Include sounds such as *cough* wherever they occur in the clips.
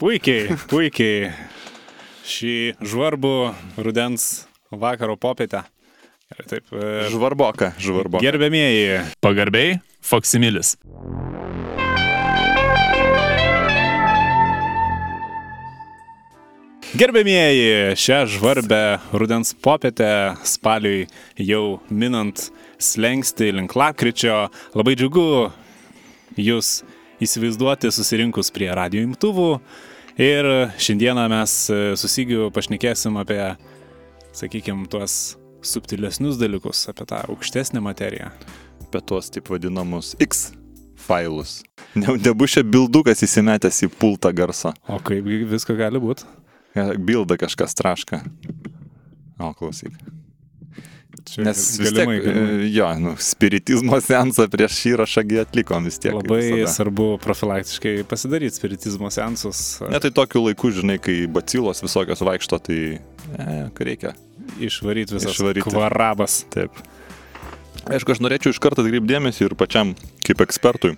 Puikiai, puikiai. Šį žvarbų rudens vakaro popietę. Gerai, taip. e, Žvarboka, žvarboka. Gerbėmieji, Pagarbiai, Foksimilis. gerbėmieji, šią žvarbę rudens popietę spaliui jau minant slengsti link lapkričio, labai džiugu jūs įsivaizduoti susirinkus prie radio imtuvų. Ir šiandieną mes e, susigiu pašnekėsim apie, sakykime, tuos subtilesnius dalykus, apie tą aukštesnę materiją. Apie tuos taip vadinamus X failus. Ne, nebus čia bildukas įsimetęs į pultą garso. O kaip visko gali būti? Bilda kažkas traška. O, klausyk. Čia Nes vis tiek, e, jo, nu, spiritizmo *laughs* sensą prieš šį įrašą atlikom vis tiek. Labai svarbu profilaktiškai pasidaryti spiritizmo sensus. Ne, tai tokiu laiku, žinai, kai bacilos visokios vaikšto, tai, e, ką reikia. Išvaryti visas Išvaryti. kvarabas. Taip. Aišku, aš norėčiau iš karto atkreipdėmėsi ir pačiam kaip ekspertui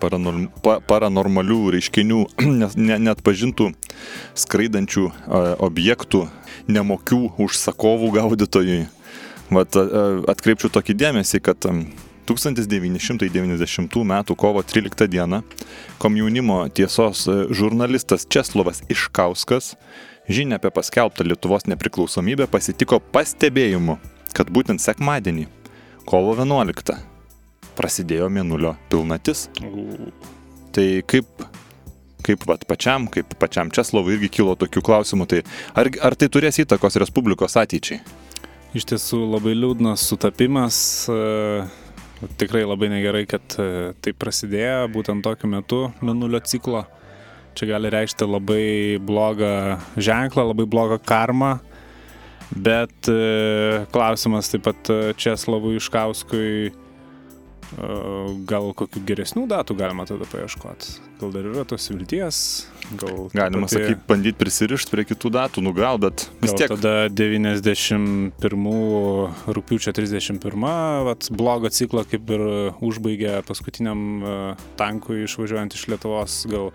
paranorm, pa, paranormalių reiškinių, *clears throat* nes ne, net pažintų skraidančių e, objektų, nemokių užsakovų gaudytojui. Vat e, atkreipčiau tokį dėmesį, kad em, 1990 m. kovo 13 d. komjaunimo tiesos e, žurnalistas Česlovas Iškauskas žinia apie paskelbtą Lietuvos nepriklausomybę pasitiko pastebėjimu, kad būtent sekmadienį, kovo 11, prasidėjo mėnulio pilnatis. Tai kaip, kaip vat, pačiam, kaip pačiam Česlovui irgi kilo tokių klausimų, tai ar, ar tai turės įtakos Respublikos ateičiai? Iš tiesų labai liūdnas sutapimas. e, Tikrai labai negerai, kad e, tai prasidėjo būtent tokiu metu minulio ciklo. Čia gali reikšti labai blogą ženklą, labai blogą karmą. Bet e, klausimas taip pat Česlavui Iškauskui, gal kokių geresnių datų galima tada paieškoti. Gal dar yra tos vilties, gal... Galima pati- sakyti, bandyti prisirišti prie kitų datų, nu gal, bet vis Gal tiek. tada 91 rūpiučio 31, vat, blogo ciklą kaip ir užbaigė paskutiniam e, tankui išvažiuojant iš Lietuvos. Gal,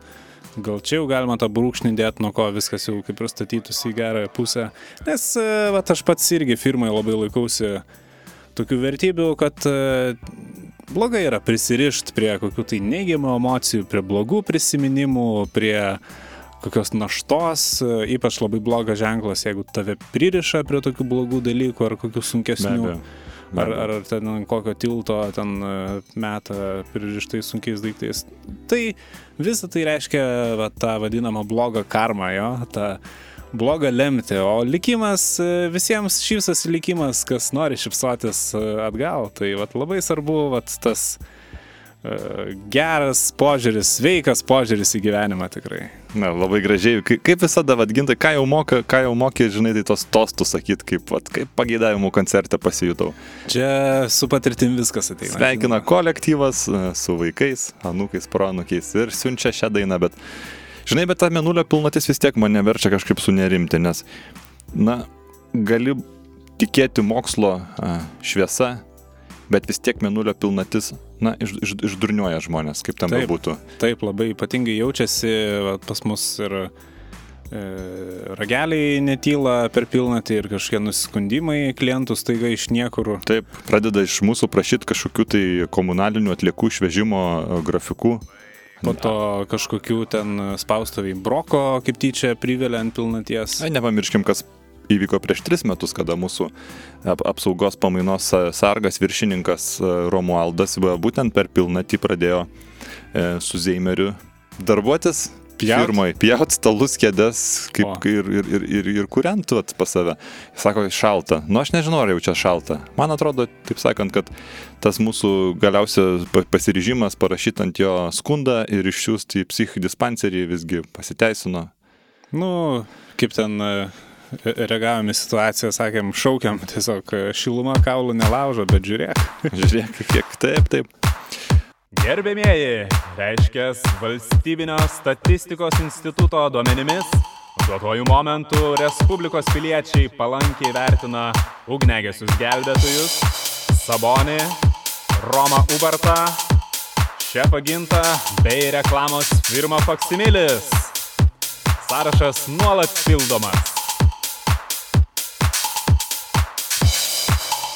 gal čia jau galima tą brūkšnį dėti, nuo ko viskas jau kaip ir statytųsi į gerąją pusę. Nes e, vat, aš pats irgi firmai labai laikausi tokių vertybių, kad e, blogai yra prisirišti prie kokių tai neigiamų emocijų, prie blogų prisiminimų, prie kokios naštos, ypač labai blogas ženklas, jeigu tave pririša prie tokių blogų dalykų ar kokių sunkesnių. Be Ar, ar ten ant kokio tilto ten e, meta pririštais sunkiais daiktais. Tai visą tai reiškia va, tą vadinamą blogą karmą, jo, tą blogą lemti. O likimas, e, visiems šypsosi likimas, kas nori šypsotis e, atgal. Tai va, labai svarbu va, tas e, geras požiūris, sveikas požiūris į gyvenimą tikrai. Na, labai gražiai. Kai- Kaip visada, vadgintai, ką jau moka, ką jau mokė, žinai, tai tos tostus sakyti, kaip, vat, kaip pageidavimų koncerte pasijutau. Čia su patirtim viskas ateina. Sveikina kolektyvas su vaikais, anūkais, proanūkiais ir siunčia šią dainą, bet, žinai, bet ta menulio pilnatis vis tiek mane verčia kažkaip sunerimti, nes, na, gali tikėti mokslo a, šviesa, bet vis tiek menulio pilnatis, na, iš, iš, išdurniuoja žmonės, kaip tam Taip. bebūtų. Taip, labai ypatingai jaučiasi pas mus ir e, rageliai netyla per pilnatį ir kažkokie nusiskundimai klientų staiga iš niekur. Taip, pradeda iš mūsų prašyti kažkokių tai komunalinių atliekų išvežimo grafikų. Po to kažkokių ten spaustoviai broko kaip tyčia privelia ant pilnaties. Ai, nepamirškim, kas įvyko prieš tris metus, kada mūsų ap apsaugos pamainos sa- sargas viršininkas e, Romualdas būtent per pilnatį pradėjo e, su Zeimeriu darbuotis. Pjaut? Pirmoji, pjaut stalus kėdės kaip, O. ir, ir, ir, ir, ir kuriant vat, pas save. Sako, šalta. Nu, aš nežinau, ar jau čia šalta. Man atrodo, taip sakant, kad tas mūsų galiausias pa- pasiryžimas parašyti ant jo skundą ir išsiųsti į psichidispanserį visgi pasiteisino. Nu, kaip ten e, reagavome situaciją, sakėm, šaukiam tiesiog e, šiluma kaulų nelaužo, bet žiūrėk. Žiūrėk, kiek taip, taip. Gerbėmieji, reiškia valstybinio statistikos instituto duomenimis, duotojų momentų Respublikos piliečiai palankiai vertina ugnegesius gelbėtojus, Sabonį, Romą Ubartą, čia paginta bei reklamos firma Faksimilis. Sąrašas nuolat pildomas.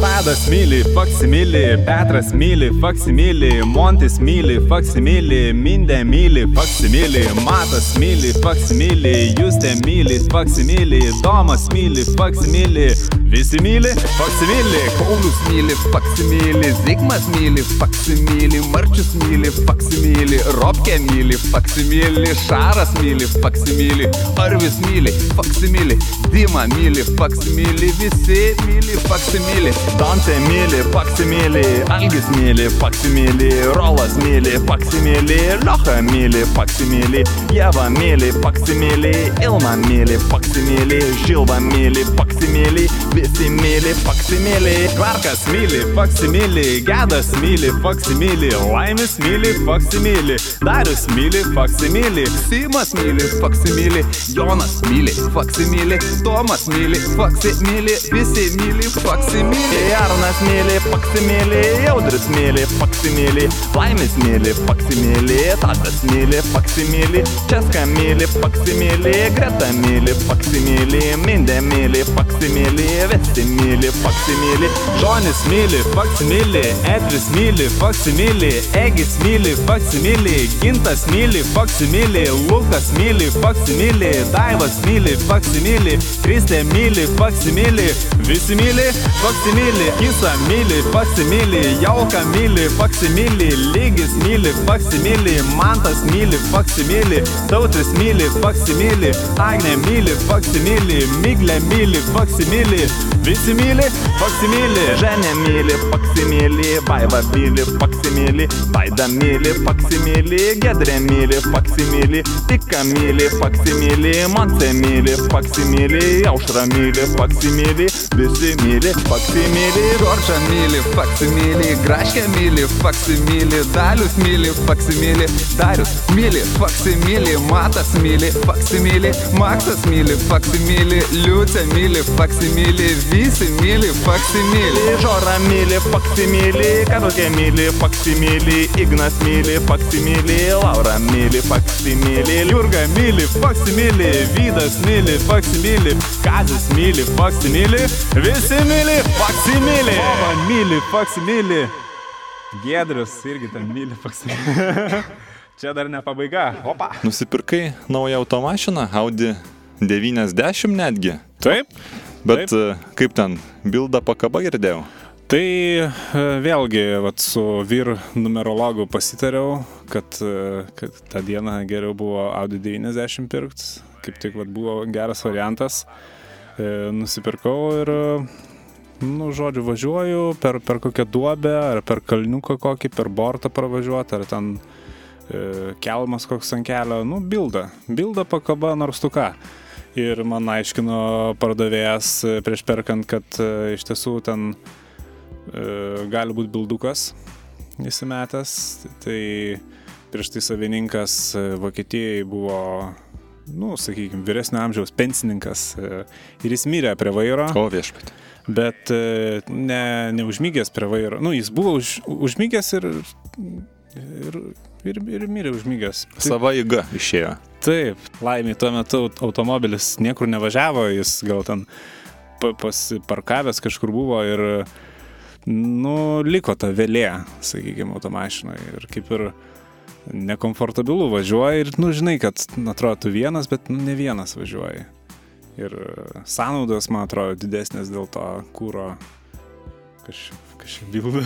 Tadas myli faksimilį, Petras myli faksimilį, Montis myli faksimilį, Mindė myli faksimilį, Matas myli faksimilį, Justė myli faksimilį, Domas myli faksimilį, visi myli faksimilį. Paulius myli faksimilį, Zigmas myli faksimilį, Marčius myli faksimilį, Robkė myli faksimilį, Šaras myli faksimilį, Arvis myli faksimilį, Dima myli faksimilį, visi myli faksimilį. Dante myli, faksimylį, Algis myli, faksimylį, Rolas myli, faksimylį, Liocha myli, faksimylį, Jeva myli, faksimylį, Ilma myli, faksimylį, Žilva myli, faksimylį, visi myli, faksimylį. Kvarkas myli faksimilį, Gedas myli faksimilį, Laimis myli faksimilį, Darius myli faksimilį, Simas myli faksimilį, Jonas myli faksimilį, Tomas myli faksimilį, visi myli faksimilį. Arnas myli, faksimylį, Jaudris myli, faksimylį, Laimis myli, faksimylį, Tadas myli, faksimylį, Česka myli, faksimylį, Greta myli, faksimylį, Mindė myli, faksimylį, visi myli, faksimylį. Žonis myli faksimilį, Edris myli faksimilį, Egis myli faksimilį, Gintas myli faksimilį, Lukas myli faksimilį, Daivas myli faksimilį, Kristė myli faksimilį, visi myli faksimilį, Kisa myli faksimilį, Jauka myli faksimilį, Lygis myli faksimilį, Mantas myli faksimilį, Tautris myli faksimilį, Agnė myli faksimilį, Miglė myli faksimilį, visi myli faksimilį. Ženė myli, faksimylį, Vaiva myli, faksimylį, Vaida myli, faksimylį, Gedrė myli, faksimylį, Tika myli, faksimylį, Monse myli, faksimylį, Aušra myli, faksimylį, visi myli, faksimylį. Džordžą myli faksimilį, Graškę myli faksimilį, Dalius myli faksimilį, Darius myli faksimilį, Matas myli faksimilį, Maksas myli faksimilį, Liucė myli faksimilį, visi myli faksimilį. Žora myli, faksimylį, Karukė myli, faksimylį, Ignas myli, faksimylį, Laura myli, faksimylį, Jurga myli faksimilį, Vydas myli faksimilį, Kazis myli faksimilį, visi myli faksimilį. Vova myli faksimilį. Gedrius irgi ten myli faksimilį. Čia dar ne pabaiga. Opa. Nusipirkai naują automašiną, Audi 90 netgi. Taip. Bet Taip. e, kaip ten, bildą pakaba girdėjau. Tai e, vėlgi, vat, su vyr numerologu pasitariau, kad, e, kad tą dieną geriau buvo Audi 90 pirkt, kaip tik vat, buvo geras variantas. Nusipirkau ir, nu, žodžiu, važiuoju per, per kokią duobę, ar per kalniuką kokį, per bortą pravažiuoti, ar ten kelmas koks ant kelio, nu, bilda. Bilda pakaba nors tu ką. Ir man aiškino pardavėjas e, prieš perkant, kad e, iš tiesų ten e, gali būti bildukas įsimetęs. Tai prieš tai savininkas Vokietijai buvo, nu, sakykime, vyresnio amžiaus pensininkas ir jis mirė prie vairo, O viešpat. bet ne, neužmygęs prie vairo. Nu, jis buvo už, užmygęs ir, ir, ir, ir mirė užmygęs. Sava įga išėjo. Taip, laimė tuo metu aut- automobilis niekur nevažiavo, jis gal ten pa- pasiparkavęs kažkur buvo ir, nu, liko ta vėlė, sakykime, automašinoje. Ir kaip ir nekomfortabilu važiuoji ir, nu, žinai, kad, atrodo, tu vienas, bet, nu, ne vienas važiuoji. Ir e, sąnaudos, man atrodo, didesnės dėl to kūro kažkaip bildą.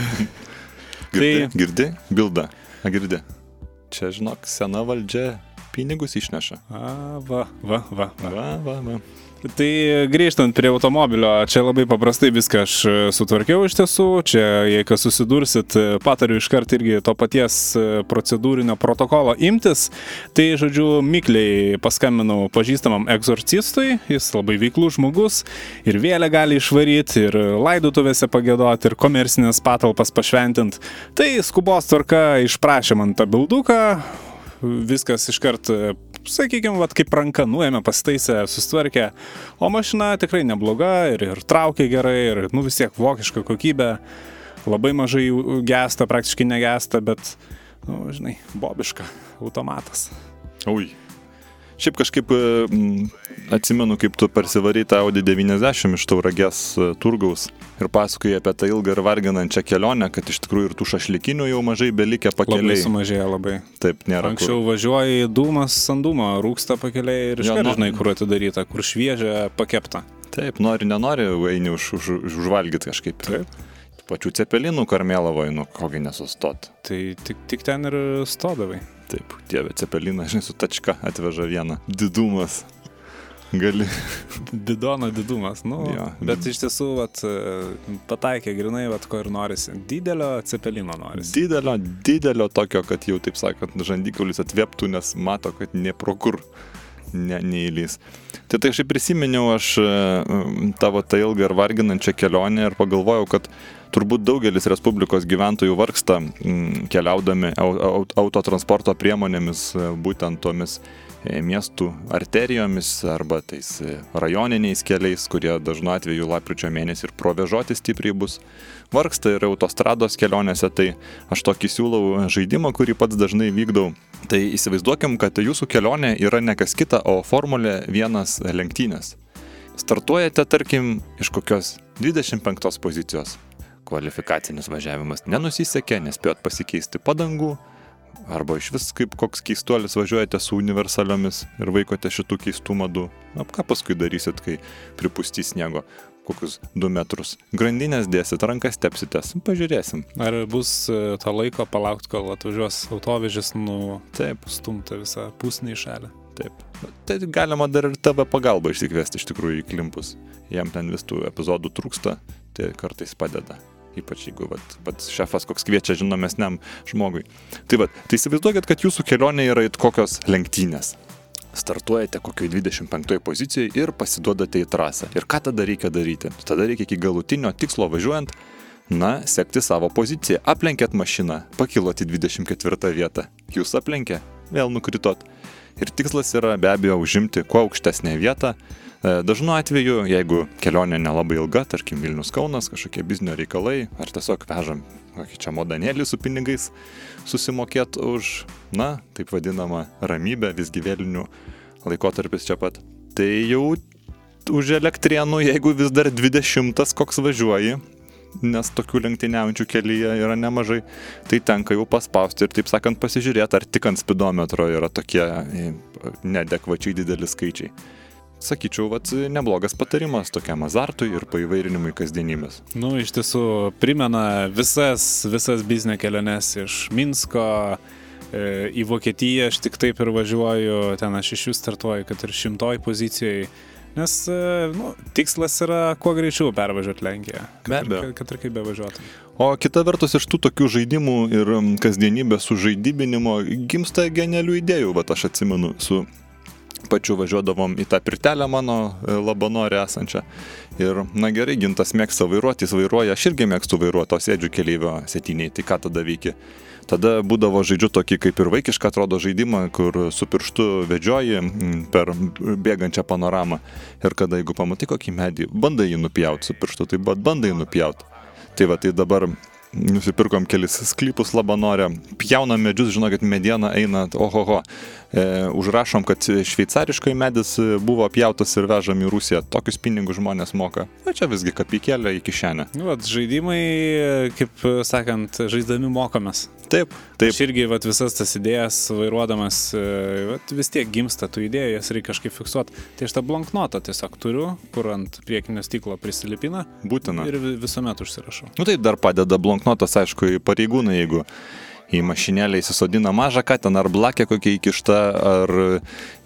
Girdi, Tai- girdi? Bilda. A, girdi. Čia, žinok, sena valdžia pinigus išneša. A, va, va, va, va. Va, va, va. Tai grįžtant prie automobilio, čia labai paprastai viską aš e, sutvarkiau iš tiesų. Čia, jei kas susidursit, e, patariu iškart irgi to paties e, procedūrinio protokolo imtis. Tai, žodžiu, mikliai paskambinau pažįstamam egzorcistui, jis labai veiklus žmogus ir vėlę gali išvaryti, ir laidotuvėse pagėdoti, ir komercinės patalpas pašventint. Tai skubos tvarka išprašė man tą bilduką, viskas iškart, sakykime, vat, kaip ranka nuėmė, pasitaisė, sustvarkė, o mašina tikrai nebloga ir, ir traukia gerai, ir nu, vis tiek vokiška kokybė, labai mažai gesta, praktiškai negesta, bet nu, žinai, bobiška, automatas. Ui. Šiaip kažkaip e, atsimenu, kaip tu persivarai tą Audi 90 iš tauragės e, turgaus ir pasakoji apie tą ilgą ir varginančią kelionę, kad iš tikrųjų ir tų šašlikinių jau mažai Labai pakeliai. sumažėjo labai. Taip, nėra. kur. Anksčiau važiuoji dūmas ant dūmo, rūksta pakeliai ir Jo, iškart nu- žinai, kur atidaryta, kur šviežia pakepta. Taip, nori, nenori, eini už, už, už, užvalgyti kažkaip. Taip. Pačių cepelinų karmėlavoje, nu kogi nesustot. Tai tik, tik ten ir stodavai. Taip, dieve, cepeliną, žinai, su tačka atveža vieną. Didumas. Gali. Didono didumas, nu. Jo. Bet iš tiesų, vat, e, pataikė grinai, vat, ko ir norisi. Didelio cepelino norisi. Didelio, didelio tokio, kad jau, taip sakant, žandikaulis atvėptų, nes mato, kad ne pro kur ne, neįlys. Tai tai aš prisiminiau aš e, tavo tą ilgą ir varginančią kelionę ir pagalvojau, kad turbūt daugelis Respublikos gyventojų vargsta mm, keliaudami au- au- autotransporto priemonėmis, e, būtent tomis miestų arterijomis arba tais e, rajoniniais keliais, kurie dažnu atveju lapkričio mėnesį ir provežoti stipriai bus. Vargsta ir autostrados kelionėse, tai aš tokį siūlau žaidimą, kurį pats dažnai vykdau. Tai įsivaizduokim, kad jūsų kelionė yra ne kas kita, o Formulė 1 lenktynės. Startuojate, tarkim, iš kokios 25 pozicijos. Kvalifikacinis važiavimas nenusisekė, nespėjot pasikeisti padangų, arba iš vis kaip koks keistuolis važiuojate su universaliomis ir vaikote šitų keistų madų. Na, ką paskui darysit, kai pripustys sniego kokius 2 metrus. Grandinės dėsit, rankas tepsitės, pažiūrėsim. Ar bus e, to laiko palaukti, kol atvažiuos autovežis, nu, Taip, stumta visą pusnį į šalį. taip. Tai galima dar ir tave pagalbą išsikviesti iš tikrųjų į klimpus. Jam ten vis tų epizodų trūksta, tai kartais padeda. Ypač jeigu vat, pats šefas koks kviečia žinomesniam žmogui. Tai va, tai įsivaizduokit, kad jūsų kelionė yra it kokios lenktynės. Startuojate kokioj 25 pozicijoje ir pasiduodate į trasą. Ir ką tada reikia daryti? Tada reikia iki galutinio tikslo važiuojant, na, sekti savo poziciją. Aplenkėt mašiną, pakilot į 24 vietą. Jūs aplenkė, vėl nukritot. Ir tikslas yra be abejo užimti kuo aukštesnę vietą. E, Dažnu atveju, jeigu kelionė nelabai ilga, tarkim Vilnius Kaunas, kažkokie biznio reikalai, ar tiesiog vežam kokį čia modanėlį su pinigais, susimokėt už, na, taip vadinamą ramybę, visgi vėlinių laikotarpis čia pat. Tai jau už elektrienų, jeigu vis dar 20 koks važiuoji, nes tokių lenktyniaujančių kelyje yra nemažai, tai tenka jau paspausti ir taip sakant pasižiūrėti, ar tik ant spidometro yra tokie e, neadekvačiai dideli skaičiai. Sakyčiau, vat, neblogas patarimas tokiam azartui ir paivairinimui kasdienybės. Nu, iš tiesų, primena visas, visas biznio keliones iš Minsko e, į Vokietiją, aš tik taip ir važiuoju, ten aš iš jų startuoju, kad ir šimtoj pozicijai. Nes e, nu, tikslas yra kuo greičiau pervažiuoti Lenkiją. Be abejo. kad, ir kaip bevažiuotum. O kita vertus, iš tų tokių žaidimų ir kasdienybės sužaidybinimo gimsta genialių idėjų. Vat aš atsimenu, su pačiu važiuodavom į tą pirtelę mano e, labanorę esančią. Ir, na gerai, gintas mėgsta vairuoti, jis vairuoja, aš irgi mėgstu vairuoti, o sėdžiu keleivio sėtiniai, tai ką tada veiki? Tada būdavo žaidžiu tokį kaip ir vaikišką atrodo žaidimą, kur su pirštu vedžioji mm, per bėgančią panoramą. Ir kada jeigu pamatai kokį medį, bandai jį nupjauti su pirštu, tai ba- bandai nupjauti. Tai va, tai dabar nusipirkom kelis sklypus labanorę, pjaunam medžius, žinokit, mediena eina, ohoho. E, užrašom, kad šveicariškai medis buvo pjautas ir vežam į Rusiją. Tokius pinigus žmonės moka. O čia visgi kapikėlė į kišenę. Nu, vat, žaidimai, kaip sakant, žaisdami mokomės. Taip, taip. Aš irgi vat, visas tas idėjas vairuodamas, e, vat, vis tiek gimsta tų idėjų, jas reikia kažkaip fiksuoti. Tai aš tą blanknotą tiesiog turiu, kur ant priekinio stiklo prisilipina Būtina. ir vi- visuomet užsirašau. Nu taip dar padeda blanknotas, aišku, į pareigūną, jeigu į mašinėlę įsisodina mažą katę, ar blakę kokia įkišta, ar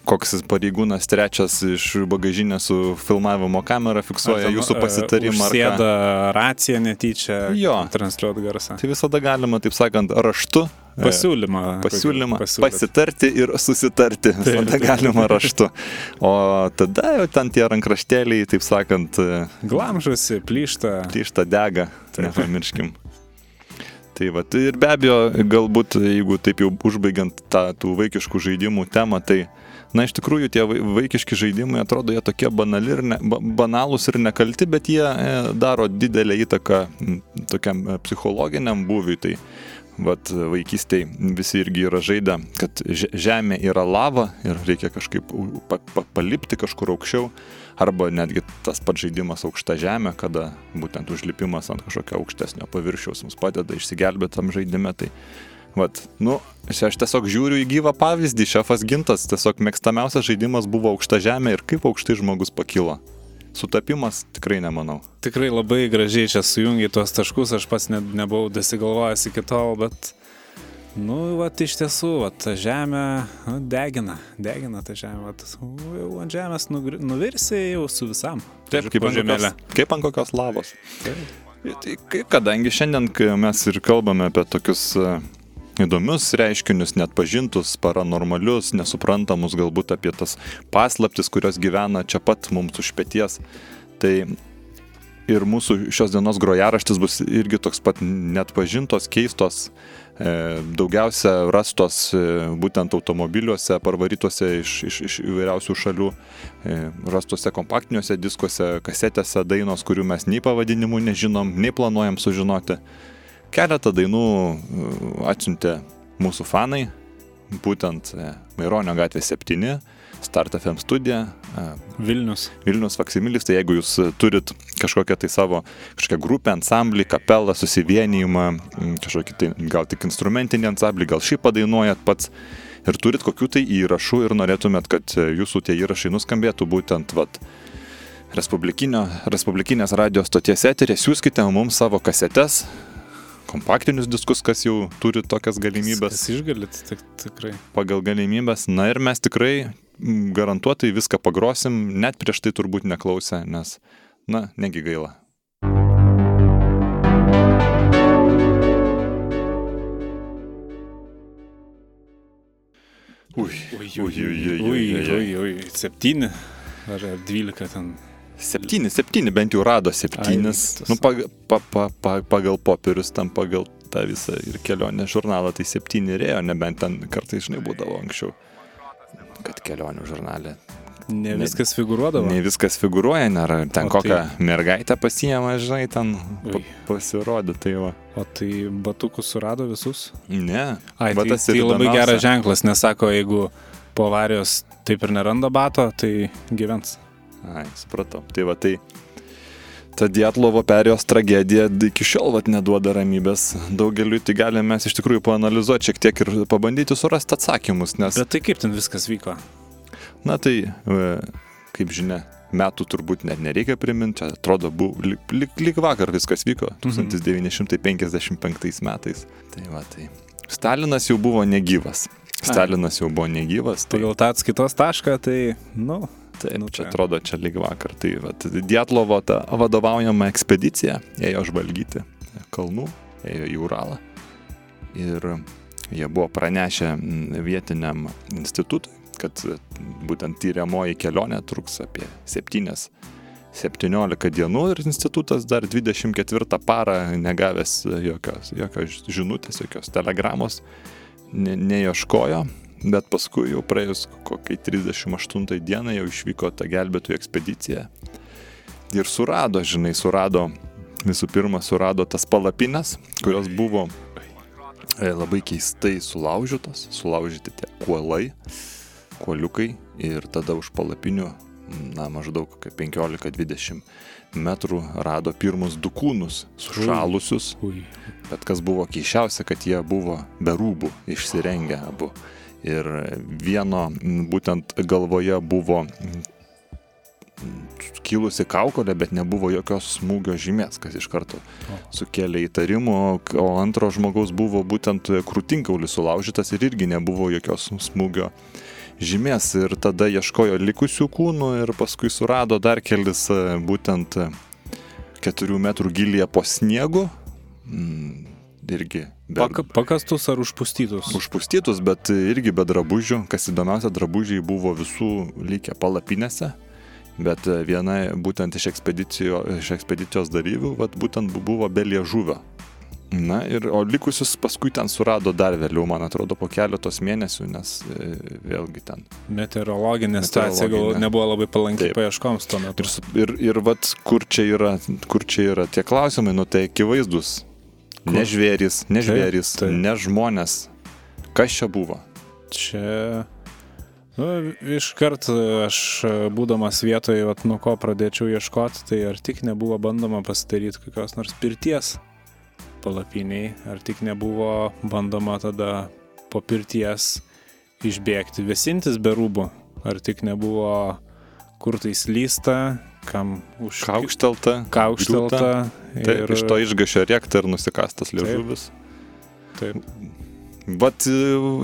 koks pareigūnas trečias iš bagažinės su filmavimo kamera fiksuoja ten, jūsų e, pasitarimą. ar ką. Sėda racija netyčia, Jo. transliuoti garsą. Tai visada galima, taip sakant, raštu. e, Pasiūlymą. Pasiūlymą pasiūlyt. pasitarti ir susitarti. Visada taip. galima raštu. O tada jau ten tie rankraštėliai, taip sakant, e, Glamžusi, plyšta. Tyšta dega, nepamirškim. Tai va, tai ir be abejo, galbūt, jeigu taip jau užbaigiant tą tų vaikiškų žaidimų temą, tai, na, iš tikrųjų tie vai- vaikiški žaidimai atrodo jie tokie banali ir ne, ba- banalūs ir nekalti, bet jie e, daro didelę įtaką tokiam e, psichologiniam būviui. Tai vat vaikystėje visi irgi yra žaidę, kad že- žemė yra lava ir reikia kažkaip palipti kažkur aukščiau, arba netgi tas pats žaidimas aukšta žemė, kada būtent užlipimas ant kažkokio aukštesnio paviršiaus mums padeda išsigelbėti tam žaidime. Tai Vat, nu, aš tiesiog žiūriu į gyvą pavyzdį, šefas gintas, tiesiog mėgstamiausias žaidimas buvo aukšta žemė ir kaip aukštai žmogus pakilo. Sutapimas tikrai nemanau. Tikrai labai gražiai čia sujungi tuos taškus, aš pats net nebuvau dasigalvojęs iki tol, bet, nu, va, iš tiesų, va, ta žemė nu, degina, degina ta žemė, va, jau ant žemės nugri- nuvirsi jau su visam. Taip, kaip ant, kokios, kaip ant kokios lavos. Tai kai- kadangi šiandien kai mes ir kalbame apie tokius e, įdomius reiškinius, net pažintus, paranormalius, nesuprantamus galbūt apie tas paslaptis, kurios gyvena čia pat mums už pėties, tai ir mūsų šios dienos grojaraštis bus irgi toks pat net pažintos, keistos, e, daugiausia rastos e, būtent automobiliuose, parvarytuose iš, iš, iš įvairiausių šalių, e, rastuose kompaktiniuose diskuose, kasetėse dainos, kurių mes nei pavadinimų nežinom, nei planuojam sužinoti. Keletą dainų atsiuntė mūsų fanai, būtent Maironio gatvė 7, Start FM studija, Vilnius. Vilnius Faksimilis, tai jeigu jūs turit kažkokią tai savo kažkokią grupę, ansamblį, kapelą, susivienijimą, kažkokį tai gal tik instrumentinį ansamblį, gal šį padainuojat pats ir turit kokių tai įrašų ir norėtumėt, kad e, jūsų tie įrašai nuskambėtų būtent vat, Respublikinės radijos stoties eterė, siūskite mums savo kasetes, kompaktinius diskus, kas jau turi tokias galimybės Kas išgalit, tik, tikrai. pagal galimybės. Na ir mes tikrai garantuotai viską pagrosim, net prieš tai turbūt neklausę, nes, na, negi gaila. Ui, Ui, ui, ui, ui, ui, ui, septyni ar dvylika ten. Septyni, septyni, bent jau rado septynis. Ai, Nu, pagal, pa, pa, pa, pagal popierius, tam pagal tą visą ir kelionę žurnalą, tai septyni rėjo, nebent ten kartais, žinai, būdavo anksčiau. Kad kelionių žurnalė Ne viskas figūruodavo. Ne viskas figūruoja, nėra ten O kokią tai- mergaitę pasiemą, žinai, ten Ui. pasirodė, tai va. O tai batukus surado visus? Ne. Ai, tai, tai labai įdomiausia. geras ženklas, nes sako, jeigu po avarijos taip ir neranda bato, tai gyvens. Ai, supratau. Tai va, tai ta Dietlovo perėjos tragedija iki šiol vat, neduoda ramybės daugeliu, tai galime mes iš tikrųjų paanalizuoti šiek tiek ir pabandyti surasti atsakymus, nes, Bet tai kaip ten viskas vyko? na tai, e, kaip žinia, metų turbūt net nereikia priminti, atrodo, buvo lik, lik, lik vakar viskas vyko, Mhm. 1955 metais. Tai va, tai. Stalinas jau buvo negyvas. Stalinas jau buvo negyvas, tai Pagal tą atskaitos tašką, tai, nu, Taip, Nu, čia atrodo, čia lyg vakar. Tai vat, Dietlovo ta vadovaujama ekspedicija ėjo žvalgyti kalnų, ėjo į Uralą. Ir jie buvo pranešę mm, vietiniam institutui, kad būtent tyriamoji kelionė truks apie 7 17 dienų ir institutas dar 24 parą negavęs jokios, jokios žinutės, jokios telegramos ne, neieškojo, bet paskui jau praėjus kokiai 38 dienai jau išvyko ta gelbėtojų ekspedicija ir surado, žinai, surado, visų pirma, surado tas palapines, kurios buvo e, labai keistai sulaužytos, sulaužyti tie kuolai, kuoliukai ir tada už palapinių, na, maždaug kokie 15-20 metrų rado pirmus du kūnus, sušalusius, ui. Bet kas buvo keiščiausia, kad jie buvo be rūbų išsirengę abu. Ir vieno būtent galvoje buvo kilusi kaukolė, bet nebuvo jokios smūgio žymės, kas iš karto sukėlė įtarimų, o antro žmogaus buvo būtent krūtinkaulis sulaužytas ir irgi nebuvo jokios smūgio žymės. Ir tada ieškojo likusių kūnų ir paskui surado dar kelis būtent e, keturių metrų gilyje po sniegu. Irgi be, Paka, pakastus ar užpustytus? užpustytus, bet irgi be drabužių. Kas įdomiausia, drabužiai buvo visų likę palapinėse. Bet e, viena būtent iš, ekspedicijo, iš ekspedicijos dalyvių, vat, būtent bu- buvo be liežuvio. Na ir, o likusius paskui ten surado dar vėliau, man atrodo, po keletos mėnesių, nes e, vėlgi ten. Meteorologinė situacija gal nebuvo labai palanki Taip. paieškoms tuo metu. Ir, ir, ir vat, kur čia, yra, kur čia yra tie klausimai, nu tai akivaizdus Ne žvėrys, ne žvėrys, taip. ne žmonės. Kas čia buvo? Čia. Nu, iškart aš būdamas vietoje, vat, nuo ko pradėčiau ieškoti, tai ar tik nebuvo bandoma pasidaryti kokios nors pirties palapiniai, ar tik nebuvo bandoma tada po pirties išbėgti, vėsintis be rūbų, ar tik nebuvo kur tai slysta, kam už Kaukštelta. kaukštelta. Taip, ir... iš to išgašio rėkta ir nusikastas liežuvis. Taip. Bet e,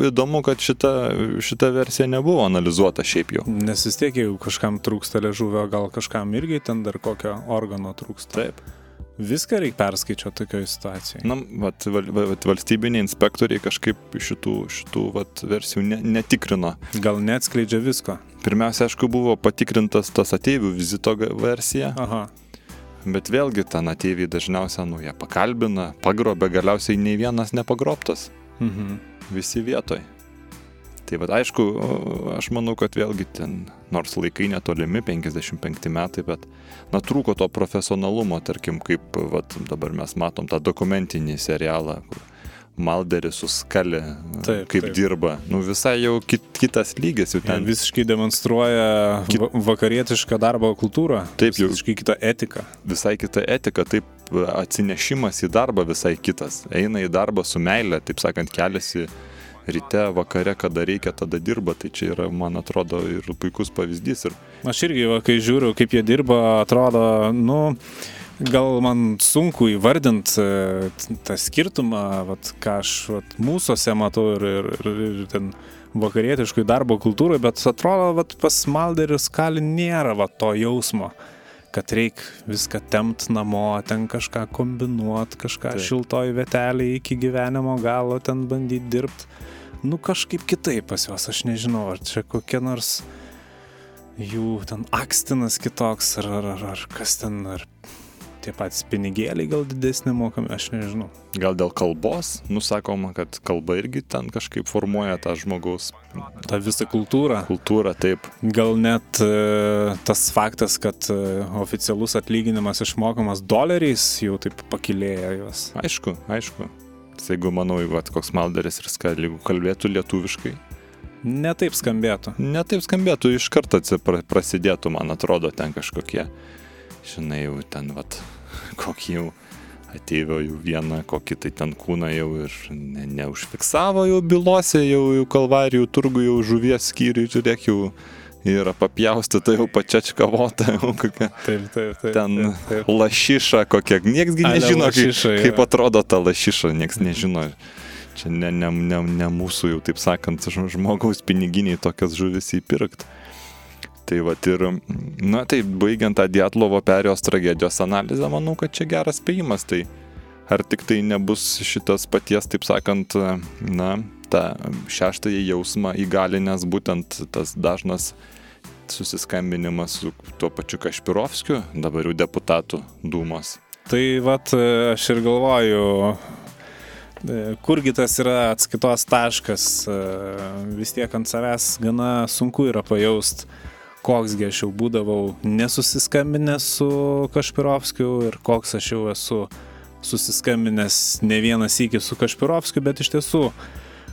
įdomu, kad šita, šita versija nebuvo analizuota šiaip jau. Nes vis tiek, jeigu kažkam trūksta liežuvio, gal kažkam irgi ten dar kokio organo trūksta. Taip. Viską reikia perskaičiuoti tokioje situacijoje. Na, vat, val, vat, valstybiniai inspektoriai kažkaip šitų, šitų vat, versijų ne, netikrino. Gal neatskleidžia visko. Pirmiausia, aišku, buvo patikrintas tas ateivių vizito versija, Aha. bet vėlgi ten ateiviai dažniausiai, nu, jie pakalbina, pagrobė, galiausiai nei vienas nepagrobtas. Mhm. Visi vietoj. Tai vad aišku, aš manau, kad vėlgi ten, nors laikai netolimi, 55 metai, bet, na, trūko to profesionalumo, tarkim, kaip, vat, dabar mes matom tą dokumentinį serialą, kur Malderis suskali, Taip, kaip taip. dirba. Nu, visai jau kit, kitas lygis jau Ten ten. visiškai demonstruoja Kit- va- vakarietišką darbo kultūrą. Taip, jau- Visiškai kitą etiką. visai kita etika, taip atsinešimas į darbą visai kitas. Eina į darbą su meile, taip sakant, keliasi ryte, vakare, kada reikia, tada dirba. Tai čia yra, man atrodo, ir puikus pavyzdys. Ir Aš irgi, va, kai žiūriu, kaip jie dirba, atrodo, nu, gal man sunku įvardinti tą skirtumą, vat, ką aš vat, mūsųse matau ir, ir, ir, ir ten vakarietiškai darbo kultūrai, bet atrodo, vat, pas Malderis kali nėra vat, to jausmo kad reikia viską tempt namo, ten kažką kombinuoti, kažką Taip. šiltoj vietelį iki gyvenimo galo ten bandyti dirbti. Nu kažkaip kitaip pas juos, aš nežinau, ar čia kokia nors jų ten akstinas kitoks, ar, ar, ar, ar kas ten, ar tie patys pinigėliai gal didesnį mokami, aš nežinau. gal dėl kalbos, nusakoma, kad kalba irgi ten kažkaip formuoja tą žmogaus Ta visa kultūra. kultūrą, taip. Gal net e, tas faktas, kad e, oficialus atlyginimas išmokamas doleriais, jau taip pakilėja juos. Aišku, aišku. Tai Jeigu, manau, vat, koks Malderis ir Skali, jeigu kalbėtų lietuviškai, Netaip skambėtų. netaip skambėtų, iš karto prasidėtų, man atrodo, ten kažkokie, žinai, jau ten, vat, *laughs* kokį jau ateivo jau vieną, kokį tai ten kūną jau ir ne, neužfiksavo jau bylose, jau, jau kalvarijų turgų, jau žuvies skyriui, žiūrėk, jau yra papjaustyta jau pačiačka vota, *laughs* jau kokia Taip, taip, taip. ten taip, taip. lašiša kokia, nieksgi Ale nežino, kaip, lašiša, jo. kaip atrodo ta lašiša, nieks nežino. Čia ne, ne, ne, ne mūsų jau, taip sakant, žmogaus piniginiai tokias žuvis įpirkt. Tai va ir, na tai baigiant tą Dietlovo perėjos tragedijos analizę, manau, kad čia geras spėjimas. Tai ar tik tai nebus šitas paties, taip sakant, na, tą šeštąjį jausmą įgalinęs būtent tas dažnas susiskambinimas su tuo pačiu Kašpirovskiu, dabar jau deputatų dūmos. Tai vat e, aš ir galvoju, e, kurgi tas yra atskaitos taškas, e, vis tiek ant savęs gana sunku yra pajaust, koksgi aš jau būdavau nesusiskambinęs su Kašpirovskiu ir koks aš jau esu susiskambinęs ne vienas iki su Kašpirovskiu, bet iš tiesų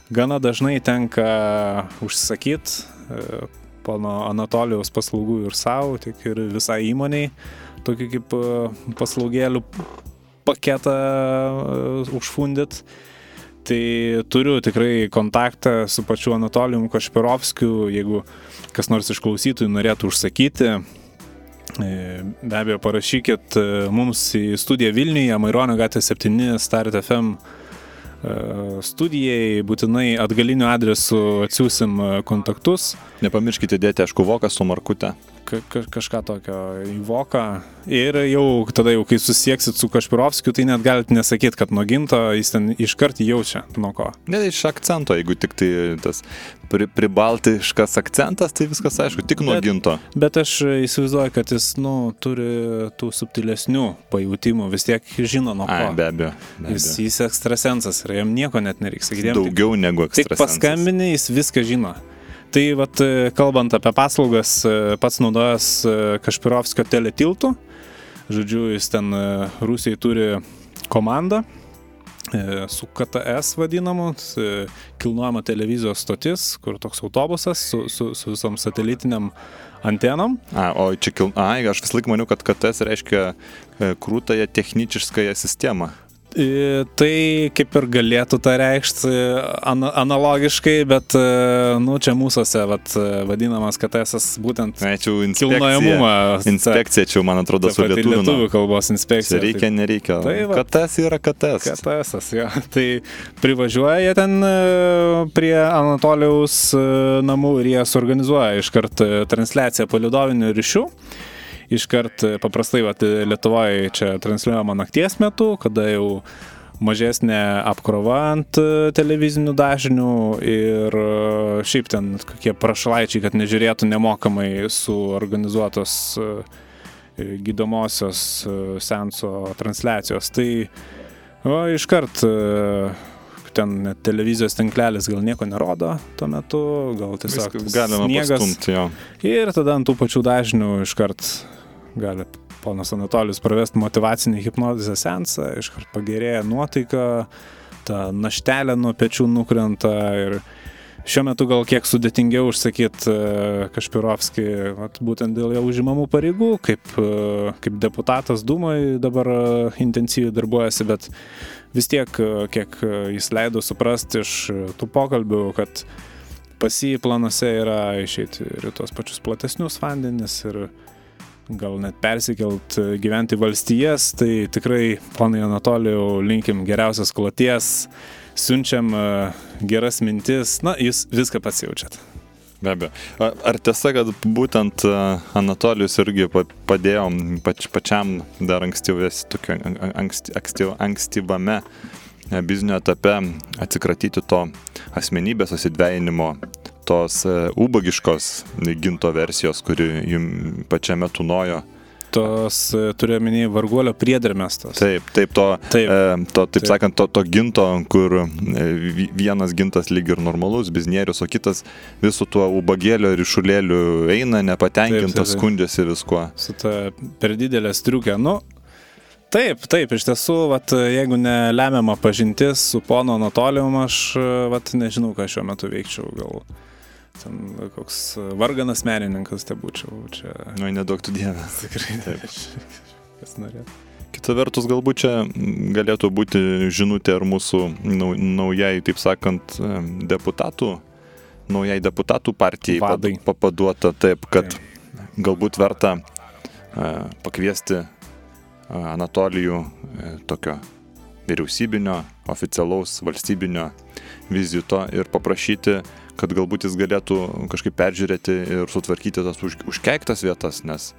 gana dažnai tenka užsakyti pono Anatolijaus paslaugų ir savo, tiek ir visai įmoniai tokį kaip e, paslaugėlių paketą e, užfundyt. Tai turiu tikrai kontaktą su pačiu Anatolijum Kašpirovskiu, jeigu kas nors iš klausytojų norėtų užsakyti. e, Be abejo, parašykit e, mums į studiją Vilniuje, Maironio gatvė 7, Start FM e, studijai, būtinai atgaliniu adresu atsiųsim kontaktus Nepamirškite dėti, aišku, voką su markute. Ka ka kažką tokio į voką. Ir jau tada, jau kai susieksit su Kašpirovskiu, tai net galite nesakyti, kad nuo ginto jis ten iškart jaučia nuo ko. Ne iš akcento, jeigu tik tai tas pri, pribaltiškas akcentas, tai viskas aišku, tik nuo Bet- ginto. Bet aš įsivaizduoju, kad jis, nu, turi tų subtilesnių pajūtimų, vis tiek žino nuo ko. be abejo. Be Jis, abejo. jis ekstrasensas ir jam nieko net nereikia sakyti. jam tik- Daugiau negu Tik ekstrasensas. paskambinė, jis viską žino. Tai vat, e, kalbant apie paslaugas, e, pats naudojas e, Kašpirovskio teletiltų. Žodžiu, jis ten Rusijai turi komandą su KTS vadinamu, kilnojama televizijos stotis, kur toks autobusas su, su, su visom satelitiniam antenom. A, o čia kil... Ai, aš vis laik maniau, kad KTS reiškia krūtąją techničkąją sistemą. Tai kaip ir galėtų tą reikšti an, analogiškai, bet, e, nu, čia mūsųse, vat, e, vadinamas KTS būtent kilnojamumą. Inspekcija čia, man atrodo, Ta pati sulietuvių. lietuvių kalbos inspekcija. Čia reikia, nereikia. Tai va. KTS yra KTS. KTS, jo. Tai privažiuoja ten e, prie Anatolijaus e, namų ir jie suorganizuoja iškart e, transliaciją palidovinių ryšių. Iškart e, paprastai vat, Lietuvoje čia transliuojama nakties metu, kada jau mažesnė apkrova ant e, televizinių dažnių ir e, šiaip ten kokie prašalaičiai, kad nežiūrėtų nemokamai suorganizuotos e, gydomosios e, senso transliacijos. Tai o, iškart e, ten net televizijos tinklelis gal nieko nerodo tuo metu, gal tiesiog Viską galima sniegas. pastumti jo. Ir tada ant tų pačių dažnių iškart gali ponas Anatolijus pravesti motivacinį hipnozės sensą, iškart pagerėja nuotaika, ta naštelė nuo pečių nukrenta ir šiuo metu gal kiek sudėtingiau užsakyti Kašpirovskį, vat, būtent dėl jo užimamų pareigų, kaip, e, kaip deputatas Dūmai dabar e, intensyviai darbuojasi, bet vis tiek, e, kiek e, jis leido suprasti iš e, tų pokalbių, kad pas jį planuose yra išeiti ir tuos pačius platesnius vandenis ir gal net persikelt e, gyventi valstijas, tai tikrai, ponai Anatolijau, linkim geriausios kloties, siunčiam e, geras mintis, na, jūs viską pats jaučiat. Be abejo. Ar tiesa, kad būtent a, Anatolijus irgi pa- padėjo pač, pačiam dar ankstyvės, tokio, an- an- anksti, ankstyv, ankstyvame e, biznio etape atsikratyti to asmenybės susidvėjinimo, tos e, ubagiškos ginto versijos, kuri jums pačiame tunojo. Tos, e, turiu menį, varguolio priedermės tos. Taip, taip, to, Taip. E, to taip Taip. sakant, to, to ginto, kur e, vi- vienas gintas lyg ir normalus, biznierius, o kitas visų tuo ubagėlio ir išulėliu eina, nepatenkintas, Taip, taip, taip. skundžiasi viskuo. su ta per didelė striukė. Nu, taip, taip, iš tiesų, vat, jeigu nelemiama pažintis su pono Anatolijum, aš vat, nežinau, ką šiuo metu veikčiau. Gal ten koks varganas menininkas te būčiau. Čia Nu, nedaug tų dievę. *laughs* tikrai taip. Kas norėtų. Kita vertus, galbūt čia galėtų būti žinutė ir mūsų nau- naujai, taip sakant, e, deputatų, naujai deputatų partijai Vadai. papaduota taip, kad galbūt verta e, pakviesti e, Anatolijų e, tokio vyriausybinio, oficialaus valstybinio vizito ir paprašyti, kad galbūt jis galėtų kažkaip peržiūrėti ir sutvarkyti tas už, užkeiktas vietas, nes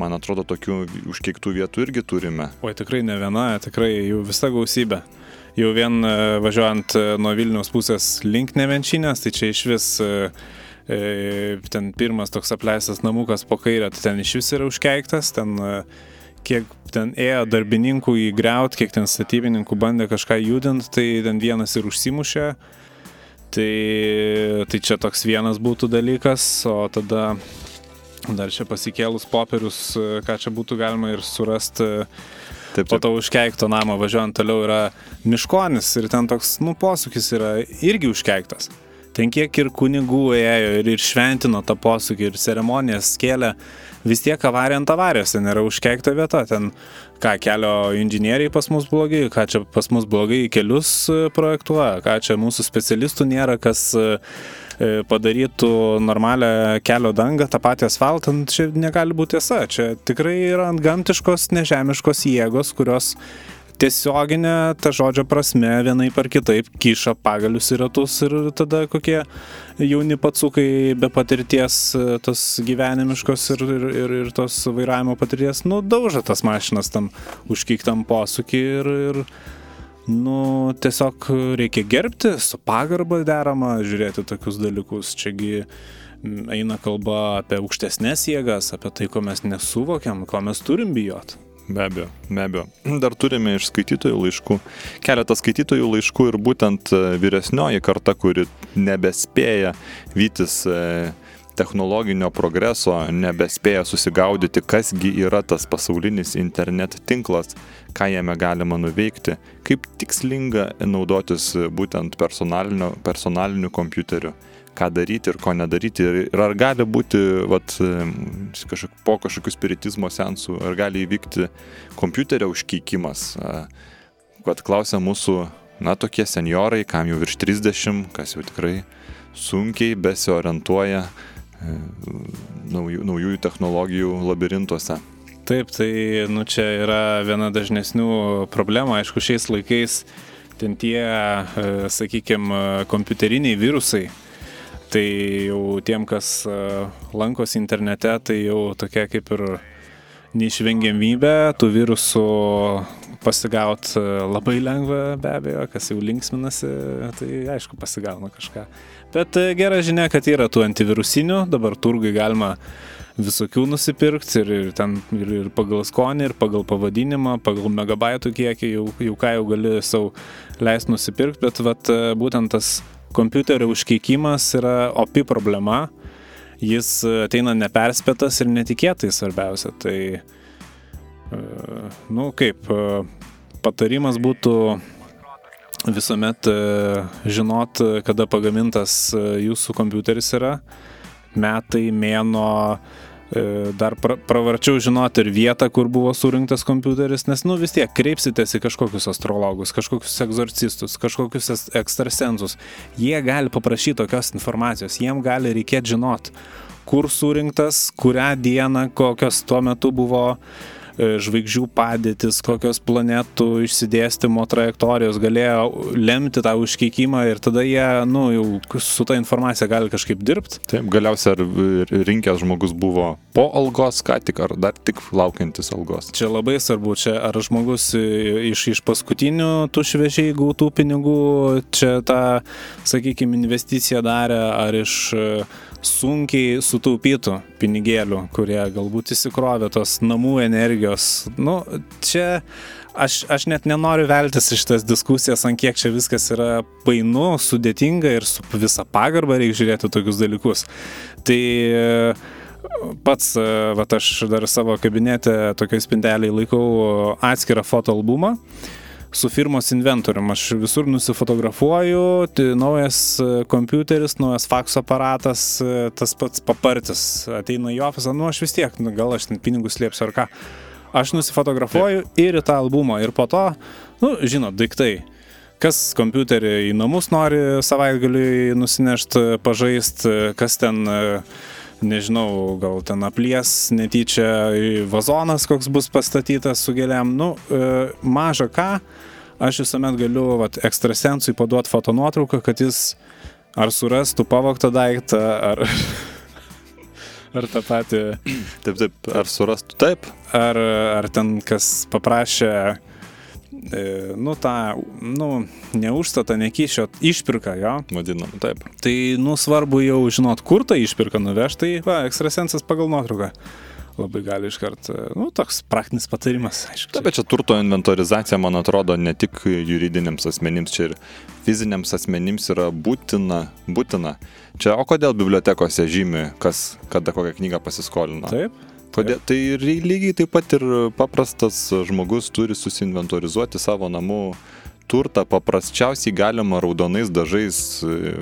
man atrodo tokių užkeiktų vietų irgi turime. Oi, tikrai ne viena, tikrai jų visa gausybė. Jau vien e, važiuojant e, nuo Vilniaus pusės link Nevenčinės, tai čia iš vis e, ten pirmas toks apleistas namukas po kairę, tai ten iš vis yra užkeiktas, ten kiek ten ėjo darbininkų įgriaut, kiek ten statybininkų bandė kažką judinti, tai ten vienas ir užsimušė. Tai, tai čia toks vienas būtų dalykas, o tada dar čia pasikėlus popierius, ką čia būtų galima ir surasti Taip, po taip. to užkeikto namo važiuojant toliau yra miškonis ir ten toks, nu, posūkis yra irgi užkeiktas. Ten kiek ir kunigų ėjo ir, ir šventino tą posūkį ir ceremonijas kėlė, vis tiek avarija ant avarijos, ten yra užkeikta vieta, ten ką kelio inžinieriai pas mus blogai, ką čia pas mus blogai kelius e, projektuoja, ką čia mūsų specialistų nėra, kas e, e, padarytų normalią kelio dangą, tą patį asfaltą, nu, čia negali būti tiesa. Čia tikrai yra ant gamtiškos, nežemiškos jėgos, kurios tiesioginė, ta žodžio prasme, vienai par kitaip kiša pagalius į ratus ir tada kokie jauni patsukai be patirties, tos gyvenimiškos ir, ir, ir, ir tos vairavimo patirties, nu, daužo tas mašinas tam užkiktam posūkį ir, ir nu, tiesiog reikia gerbti, su pagarba derama žiūrėti tokius dalykus. Čiagi eina kalba apie aukštesnės jėgas, apie tai, ko mes nesuvokiam, ko mes turim bijot. Be abejo, be abejo. Dar turime iš skaitytojų laiškų. Keletą skaitytojų laiškų ir būtent e, vyresnioji karta, kuri nebespėja vytis e, technologinio progreso nebespėja susigaudyti, kasgi yra tas pasaulinis internet tinklas, ką jame galima nuveikti, kaip tikslinga naudotis būtent personaliniu, personaliniu kompiuteriu ką daryti ir ko nedaryti. Ir, ar gali būti vat, kažkok, po kažkokių spiritizmo sensų, ar gali įvykti kompiuterio užkeikimas. Vat klausia mūsų, na, tokie seniorai, kam jau virš 30, kas jau tikrai sunkiai besiorientuoja e, naujų, naujųjų technologijų labirintuose. Taip, tai nu, čia yra viena dažnesnių problemų, aišku, šiais laikais ten tie, e, sakykime, kompiuteriniai virusai, tai jau tiem, kas e, lankosi internete, tai jau tokia kaip ir neišvengiamybė, tų virusų pasigauti labai lengva be abejo, kas jau linksminasi, tai aišku pasigauna kažką. Bet e, gera žinia, kad yra tų antivirusinių, dabar turgai galima visokių nusipirkti ir, ir ten ir, ir pagal skonį, ir pagal pavadinimą, pagal megabaitų kiekį, jau, jau ką jau gali savo leisti nusipirkti, bet vat, e, būtent tas kompiuterio užkeikimas yra opi problema, jis ateina neperspėtas ir netikėtai svarbiausia. Tai, e, nu kaip, patarimas būtų visuomet e, žinot, kada pagamintas e, jūsų kompiuteris yra, metai, mėno, e, dar pra, pravarčiau žinoti ir vietą, kur buvo surinktas kompiuteris, nes, nu vis tiek kreipsitės į kažkokius astrologus, kažkokius egzorcistus, kažkokius ekstrasensus. Jie gali paprašyti tokios informacijos, jiem gali reikėti žinot, kur surinktas, kurią dieną, kokios tuo metu buvo uh, E, žvaigždžių padėtis, kokios planetų išsidėstymo trajektorijos galėjo lemti tą užkeikimą ir tada jie, nu, jau su ta informacija gali kažkaip dirbti. Taip, galiausiai ar rinkęs žmogus buvo po algos, ką tik, ar dar tik laukiantis algos. Čia labai svarbu, čia ar žmogus iš, iš paskutinių tų šviežiai gautų pinigų čia tą, sakykime, investiciją darė, ar iš sunkiai sutaupytų pinigėlių, kurie galbūt įsikrovė tos namų energijos. Nu, čia aš, aš net nenoriu veltis iš tas diskusijas, ant kiek čia viskas yra painu, sudėtinga ir su visą pagarbą reikia žiūrėti tokius dalykus. Tai pats, va, aš dar savo kabinete tokiai spinteliai laikau atskirą fotoalbumą su firmos inventorium. Aš visur nusifotografuoju, tai naujas e, kompiuteris, naujas fakso aparatas, e, tas pats papartis ateina į ofisą, nu aš vis tiek, nu, gal aš ten pinigus slėpsiu ar ką. Aš nusifotografuoju Taip. ir į tą albumą ir po to, nu, žinot, daiktai kas kompiuterį į namus nori savaitgaliui nusinešti, pažaisti, kas ten nežinau, gal ten aplies netyčia vazonas koks bus pastatytas su gėlėm, nu, e, maža ką, aš visuomet galiu vat, ekstrasensui paduoti fotonuotrauką, kad jis ar surastų pavoktą daiktą, ar, *laughs* ar tą patį. Taip, taip, ar surastų taip. Ar, ar ten kas paprašė E, nu, tą, nu, ne užstatą, ne kyšio, išpirką, jo. Vadinam, taip. Tai, nu, svarbu jau žinot, kur tą išpirką nuvežti, tai, va, ekstrasensas pagal nuotrauką labai gali iškart, e, nu, toks praktinis patarimas, aišku. Taip, bet čia turto inventorizacija, man atrodo, ne tik juridiniams asmenims, čia ir fiziniams asmenims yra būtina, būtina. Čia, o kodėl bibliotekose žymi, kas, kada kokią knygą pasiskolino? Taip. Kodėl, tai lygiai taip pat ir paprastas žmogus turi susinventorizuoti savo namų turtą. Paprasčiausiai galima raudonais dažais e,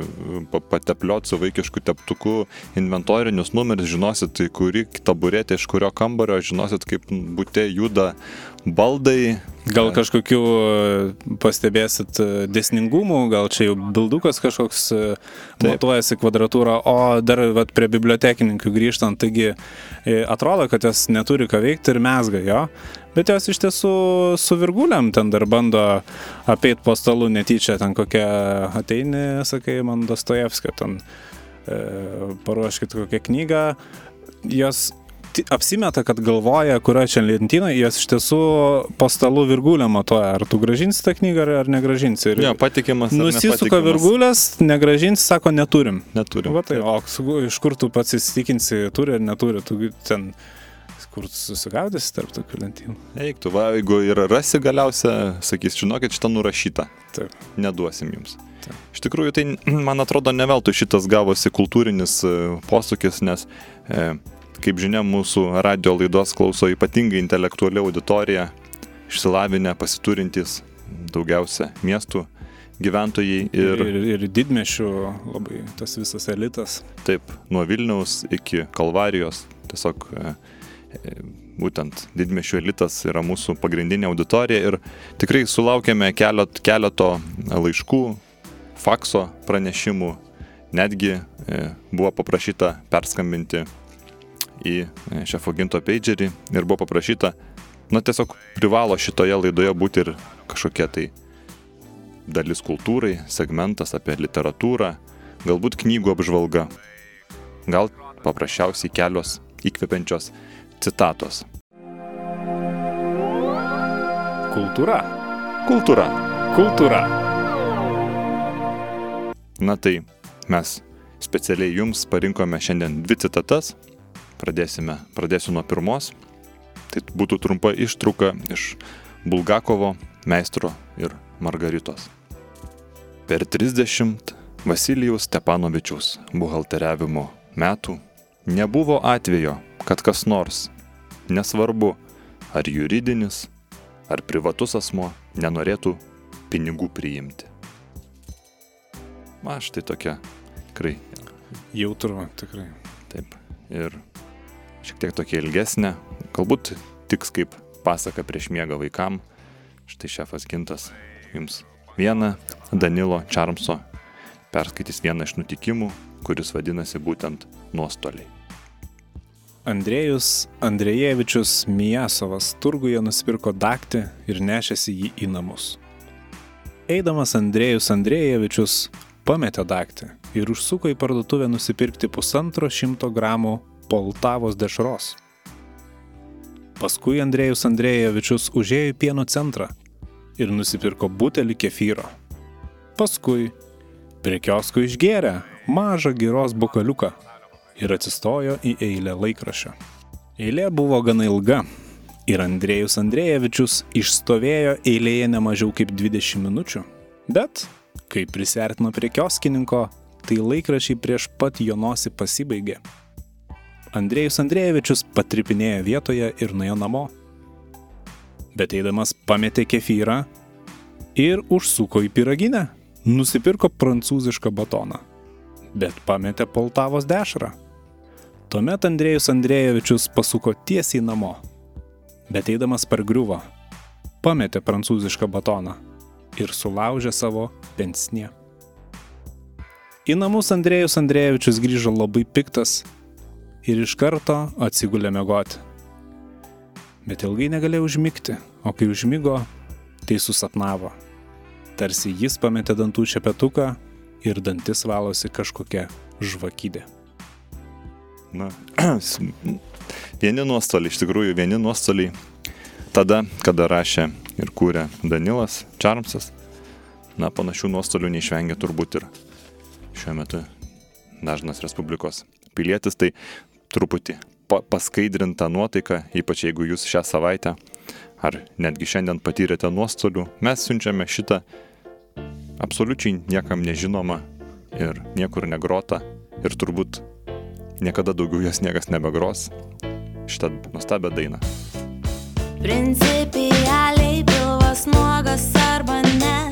patepliot su vaikišku teptuku inventorinius numerius, žinosit, tai kuri taburetė iš kurio kambario, žinosit, kaip būtė juda baldai. Gal kažkokiu e, pastebėsit e, desningumų, gal čia jau bildukas kažkoks e, Taip. matuojasi kvadratūrą, o dar vat, prie bibliotekininkų grįžtant, taigi atrodo, kad jos neturi ką veikti ir mesga jo, bet jos iš tiesų su virguliam ten dar bando apeit po stalu netyčia, ten kokia ateini, sakai, man Dostojevskio, ten e, paruoškit kokią knygą, jos apsimeta, kad galvoja, kurioje čia lentynoje, jos iš tiesų po stalu virgulę matuoja, ar tu gražinsi tą knygą, ar, ar negražinsi. Ir ja, patikimas. Nusisuka virgulės, negražinsi, sako, neturim. Neturim. Va tai, o iš kur tu pats įsitikinsi, turi ar neturi, tu ten kur susigaudysi tarp tokių lentynų. Eik, tu va, jeigu ir rasi galiausia, sakys, žinokit, šitą nurašytą. Taip. Neduosim jums. Taip. Iš tikrųjų, tai *clears throat* man atrodo, ne veltui šitas gavosi kultūrinis e, posūkis, nes, e, kaip žinia, mūsų radio laidos klauso ypatingai intelektuali auditorija, išsilavinę, pasiturintys daugiausia miestų gyventojai Ir, ir, ir, didmešių labai tas visas elitas. taip, nuo Vilniaus iki Kalvarijos, tiesiog e, e, būtent didmešių elitas yra mūsų pagrindinė auditorija ir tikrai sulaukėme keliot, keleto laiškų, fakso pranešimų, netgi e, buvo paprašyta perskambinti į e, šefo ginto pagerį ir buvo paprašyta, na tiesiog privalo šitoje laidoje būti ir kažkokia tai dalis kultūrai, segmentas apie literatūrą, galbūt knygų apžvalga, gal paprasčiausiai kelios įkvepiančios citatos. Kultūra. Kultūra. Kultūra. Na tai mes specialiai jums parinkome šiandien dvi citatas. Pradėsime, pradėsiu nuo pirmos. Tai būtų trumpa ištrauka iš Bulgakovo, Meistro ir Margaritos. Per 30 Vasilijaus Stepanovičiaus buhalteriavimo metų nebuvo atvejo, kad kas nors, nesvarbu, ar juridinis, ar privatus asmo, nenorėtų pinigų priimti. Na, štai tokia tikrai Jautru, tikrai. Taip. Ir šiek tiek tokia ilgesnė, galbūt tiks kaip pasaka prieš miegą vaikam. Štai šefas Gintas jums vieną Danilo Čarmso perskaitys vieną iš nutikimų, kuris vadinasi būtent nuostoliai. Andrėjus Andrėjevičius Mijasovas turguje nusipirko daktį ir nešėsi jį į namus. Eidamas Andrėjus Andrėjevičius pametė daktį ir užsuko į parduotuvę nusipirkti pusantro šimto gramų poltavos dešros. Paskui Andrėjus Andrėjevičius užėjo į pieno centrą ir nusipirko butelį kefyro. Paskui prie kiosko išgėrė mažą giros bokaliuką ir atsistojo į eilę laikrašio. Eilė buvo gana ilga ir Andrėjus Andrėjevičius išstovėjo eilėje ne mažiau kaip 20 minučių. Bet, kai prisertino prie kioskininko, tai laikrašiai prieš pat jo nosį pasibaigė. Andrėjus Andrėjevičius patripinėjo vietoje ir nuėjo namo. Bet eidamas pametė kefyrą ir užsuko į piraginę. Nusipirko prancūzišką batoną. Bet pametė poltavos dešrą. Tuomet Andrėjus Andrėjevičius pasuko tiesiai namo. Bet eidamas per griuvą, pametė prancūzišką batoną ir sulaužė savo pensnė. Į namus Andrėjus Andrėjevičius grįžo labai piktas ir iš karto atsigulė mėgoti. Bet ilgai negalėjo užmigti, o kai užmygo, tai susapnavo. Tarsi jis pametė dantų šepetuką ir dantis valosi kažkokia žvakydė. Na, *clears throat* vieni nuostoliai, iš tikrųjų, vieni nuostoliai tada, kada rašė ir kūrė Danilas Čarmsas. Na, panašių nuostolių neišvengia turbūt ir šiuo metu dažnas Respublikos pilietis, tai truputį pa paskaidrinta nuotaika, ypač jeigu jūs šią savaitę ar netgi šiandien patyrėte nuostolių, mes siunčiame šitą absoliučiai niekam nežinomą ir niekur negrotą ir turbūt niekada daugiau jos niekas nebegros šitą nuostabią dainą. Principialiai pilvas nuogas arba ne.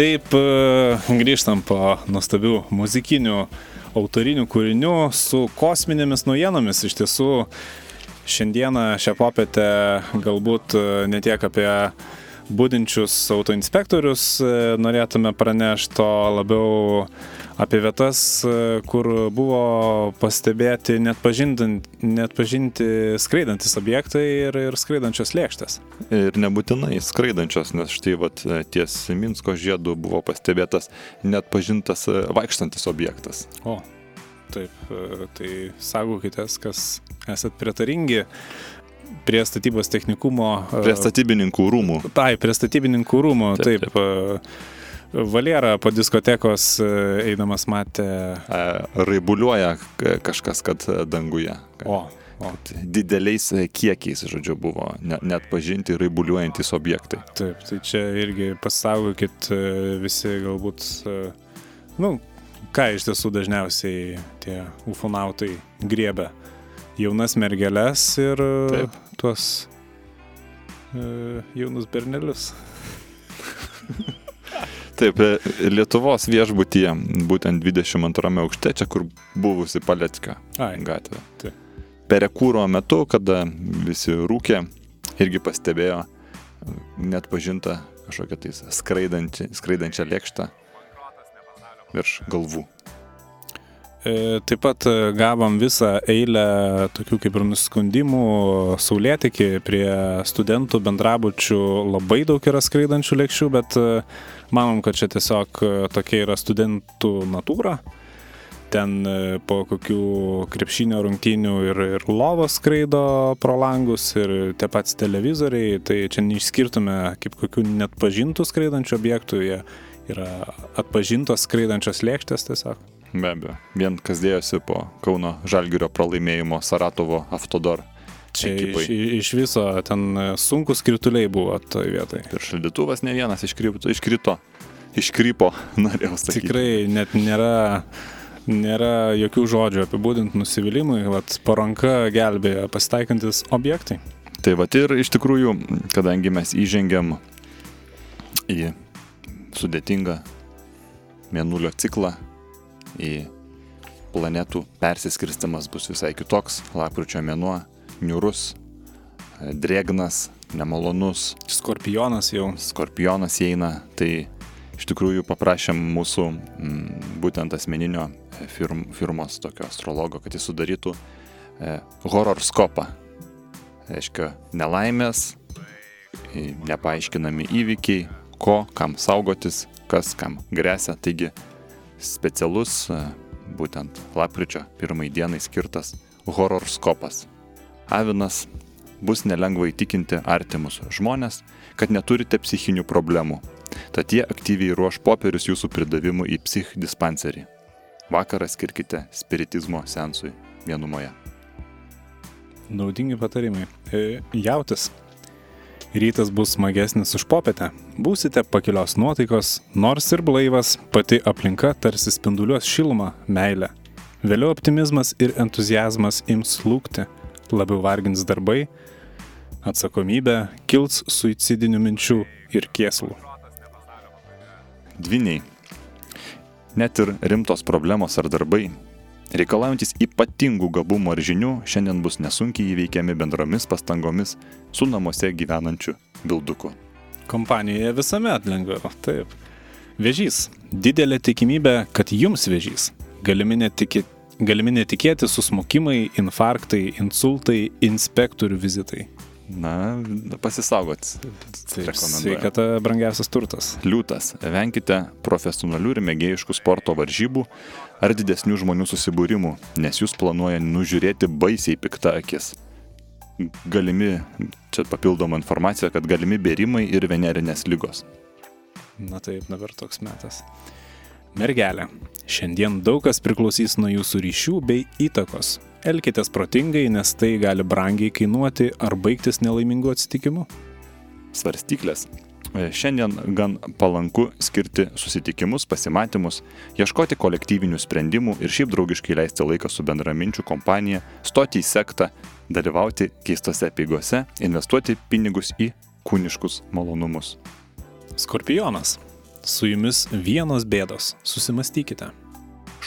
Taip, e, grįžtam po nuostabių muzikinių autorinių kūrinių su kosminėmis naujienomis. Iš tiesų, šiandieną, šią popietę galbūt e, ne tiek apie būdinčius autoinspektorius e, norėtume pranešti, o labiau apie vietas, e, kur buvo pastebėti net, pažindant, net pažinti skraidantis objektai ir, ir skraidančios lėkštės. Ir nebūtinai skraidančios, nes štai vat, ties Minsko žiedu buvo pastebėtas net pažintas e, vaikštantis objektas. O, taip, e, tai saugokitės, kas esat pritaringi prie statybos technikumo. e, Prie statybininkų rūmų. Tai, prie statybininkų rūmų, Taip, taip. taip. Valėra po diskotekos e, eidamas matė. E, Raibuliuoja kažkas, kad e, danguje. O, o, Dideliais kiekiais, žodžiu, buvo ne- net pažinti raibuliuojantis objektai. taip, tai čia irgi pasaugokit visi galbūt, nu, ką iš tiesų dažniausiai tie ufonautai griebia. Jaunas mergelės ir Taip. tuos e, jaunus bernelius. *laughs* Taip, e, Lietuvos viešbutyje, būtent 22 aukšte, čia kur buvusi Paleckio Ai, gatvė. Taip. Perekūro metu, kada visi rūkė, irgi pastebėjo net pažintą kažkokią tai skraidančią, skraidančią lėkštą virš galvų. E, Taip pat e, gavom visą eilę tokių kaip ir nusiskundimų, saulėtikį prie studentų bendrabučių labai daug yra skraidančių lėkščių, bet e, manom, kad čia tiesiog tokia yra studentų natūra. Ten po kokių krepšinio rungtynių ir, ir lovos skraido pro langus ir tie patys televizoriai, tai čia neišskirtume kaip kokių net pažintų skraidančių objektų, jie yra atpažintos skraidančios lėkštės tiesiog. Be abejo, vien kas dėjosi po Kauno Žalgirio pralaimėjimo Saratovo Aftodor. Čia iš, iš viso ten e, sunkus krituliai buvo toje vietoje. Ir šaldytuvas ne vienas iškrito, iškrito iškrypo, *laughs* norėjau sakyti. Tikrai net nėra, nėra jokių žodžių apibūdinti nusivylimui, vat paranka gelbėja pasitaikantis objektai. Tai va ir iš tikrųjų, kadangi mes įžengiam į sudėtingą mėnulio ciklą, į planetų persiskirstimas bus visai kitoks, lapkričio mėnuo, niurus, drėgnas, nemalonus, Skorpionas jau. skorpionas įeina, tai iš tikrųjų paprašėm mūsų m, būtent asmeninio e, firm, firmos tokio astrologo, kad jis sudarytų e, horoskopą. Reiškia, nelaimės, nepaaiškinami įvykiai, ko, kam saugotis, kas kam grėsia. Taigi specialus e, būtent lapkričio pirmai dienai skirtas horoskopas. Avinas bus nelengva įtikinti artimus žmonės, kad neturite psichinių problemų. Tad jie aktyviai ruoš popierius jūsų pridavimu į psich dispanserį. Vakarą skirkite spiritizmo sensui vienumoje. Naudingi patarimai. E, Jautis. Rytas bus smagesnis už popietę. Būsite pakilios nuotaikos, nors ir blaivas, pati aplinka tarsi spinduliuos šilumą, meilę. Vėliau optimizmas ir entuzijazmas ims lūkti, labiau vargins darbai, atsakomybė, kils suicidinių minčių ir kieslų. Dviniai. Net ir rimtos problemos ar darbai, reikalaujantis ypatingų gabumų ar žinių, šiandien bus nesunkiai įveikiami bendromis pastangomis su namuose gyvenančiu bilduku. Kompanijoje visuomet lengviau. Taip. Vėžys. Didelė tikimybė, kad jums vėžys. Galimi, netiki, galimi netikėti susmukimai, infarktai, insultai, inspektorių vizitai. Na, pasisaugot. Sveikata brangiausias turtas. Liūtas. Venkite profesionalių ir mėgėjiškų sporto varžybų ar didesnių žmonių susibūrimų, nes jūs planuoja nužiūrėti baisiai piktą akis. Galimi, čia papildoma informacija, kad galimi bėrimai ir venerinės lygos. Na taip, dabar toks metas. Mergelė. Šiandien daug kas priklausys nuo jūsų ryšių bei įtakos. Elkitės protingai, nes tai gali brangiai kainuoti ar baigtis nelaimingu atsitikimu. Svarstyklės. E, Šiandien gan palanku skirti susitikimus, pasimatymus, ieškoti kolektyvinių sprendimų ir šiaip draugiškai leisti laiką su bendraminčių kompanija, stoti į sektą, dalyvauti keistose apygose, investuoti pinigus į kūniškus malonumus. Skorpionas. Su jumis vienos bėdos. Susimastykite.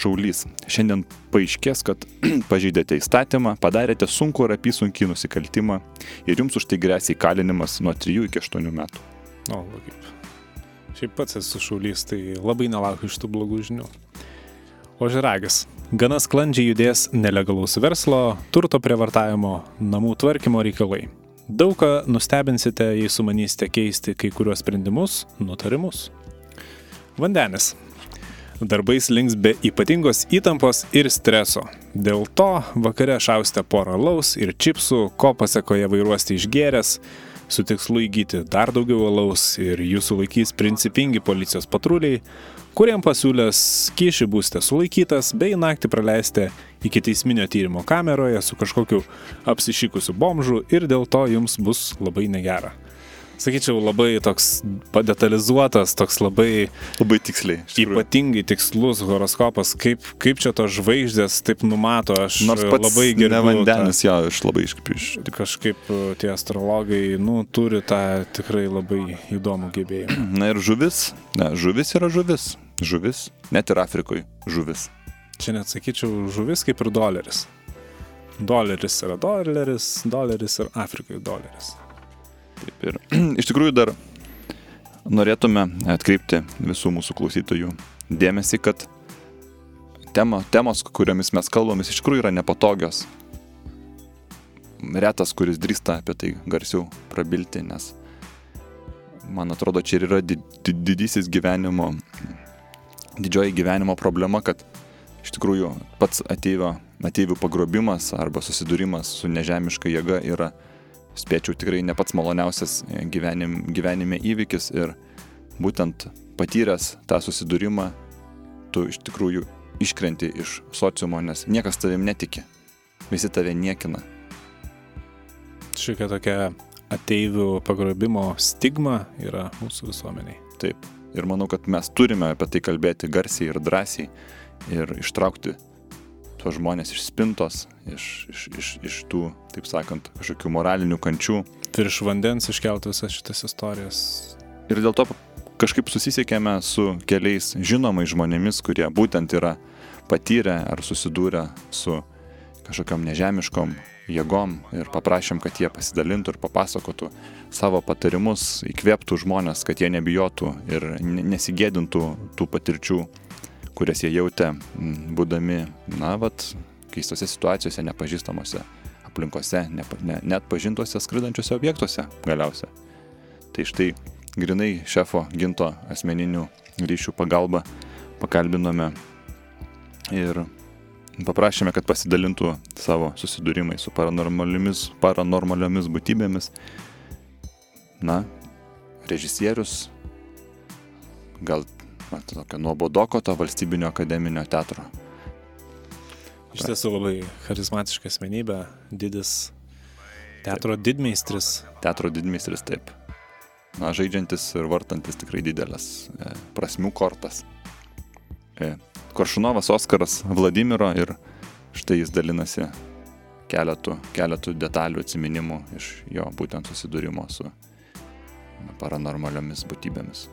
Šaulys. Šiandien paaiškės, kad *clears throat* pažeidėte įstatymą, padarėte sunku ar apysunkį nusikaltimą ir jums už tai grėsia įkalinimas nuo 3 iki 8 metų. O, kaip. Šiaip pats esu šaulys, tai labai nelaukiu iš tų blogų žinių. O žiragis. Gana sklandžiai judės nelegalaus verslo, turto prievartavimo, namų tvarkymo reikalai. Daug ką nustebinsite, jei sumanysite keisti kai kuriuos sprendimus, nutarimus. Vandenis. Darbais links be ypatingos įtampos ir streso. Dėl to vakare šausite porą laus ir čipsų, ko pasakoje vairuosite išgeręs, su tikslu įgyti dar daugiau alaus ir jūsų laikys principingi policijos patruliai, kuriem pasiūlęs kyšį būsite sulaikytas bei naktį praleisite iki teisminio tyrimo kameroje su kažkokiu apsišykusiu bomžu ir dėl to jums bus labai negera. Sakyčiau, labai toks padetalizuotas, toks labai Labai tiksliai. ypatingai tikslus horoskopas, kaip, kaip čia tos žvaigždės taip numato, aš Nors labai ne gerbiu. vandenis, jo, aš labai iškapiu iš. tą- Kažkaip e, tie astrologai, nu, turi tą tikrai labai įdomų gebėjimą. *clears throat* Na ir žuvis. Ne, žuvis yra žuvis. Žuvis. Net ir Afrikoje žuvis. Čia net sakyčiau, žuvis kaip ir doleris. Doleris yra doleris, doleris ir Afrikai doleris. Taip ir *clears throat* iš tikrųjų dar norėtume atkreipti visų mūsų klausytojų dėmesį, kad tema, temos, kuriomis mes kalbame, iš tikrųjų yra nepatogios. Retas, kuris drįsta apie tai garsiau prabilti, nes man atrodo, čia ir yra di di didysis gyvenimo, didžioji gyvenimo problema, kad iš tikrųjų pats ateivio, ateivių pagrobimas arba susidūrimas su nežemiška jėga yra spėčiau tikrai ne pats maloniausias e, gyvenim, gyvenime įvykis ir būtent patyręs tą susidūrimą, tu iš tikrųjų iškrenti iš sociumo, nes niekas tavim netiki. Visi tave niekina. Šiokia tokia ateivių pagrobimo stigma yra mūsų visuomeniai. Taip. Ir manau, kad mes turime apie tai kalbėti garsiai ir drąsiai ir ištraukti tuos žmonės iš spintos, iš, iš, iš, iš tų, taip sakant, kažkokių moralinių kančių. Virš vandens iškelti visas šitas istorijas. Ir dėl to kažkaip susisiekėme su keliais žinomais žmonėmis, kurie būtent yra patyrę ar susidūrę su kažkokiam nežemiškom jėgom ir paprašėm, kad jie pasidalintų ir papasakotų savo patarimus, įkvėptų žmonės, kad jie nebijotų ir ne- nesigėdintų tų patirčių, kurias jie jautė, būdami, na, vat, keistose situacijose, nepažįstamose aplinkose, nepa, ne, net pažintuose skraidančiuose objektuose galiausia. Tai štai grinai šefo ginto asmeninių ryšių pagalba pakalbinome ir paprašėme, kad pasidalintų savo susidūrimai su paranormaliomis, paranormaliomis būtybėmis. Na, režisierius, gal na, tokio nuobodoko to valstybinio akademinio teatro. Iš tiesų labai charizmatiška asmenybė, didis teatro didmeistris. Teatro didmistris taip. Na, žaidžiantis ir vartantis tikrai didelės e, prasmių kortas. E, Koršunovas Oskaras Vladimiro ir štai jis dalinasi keletų, keletų detalių atsiminimų iš jo būtent susidūrimo su paranormaliomis būtybėmis.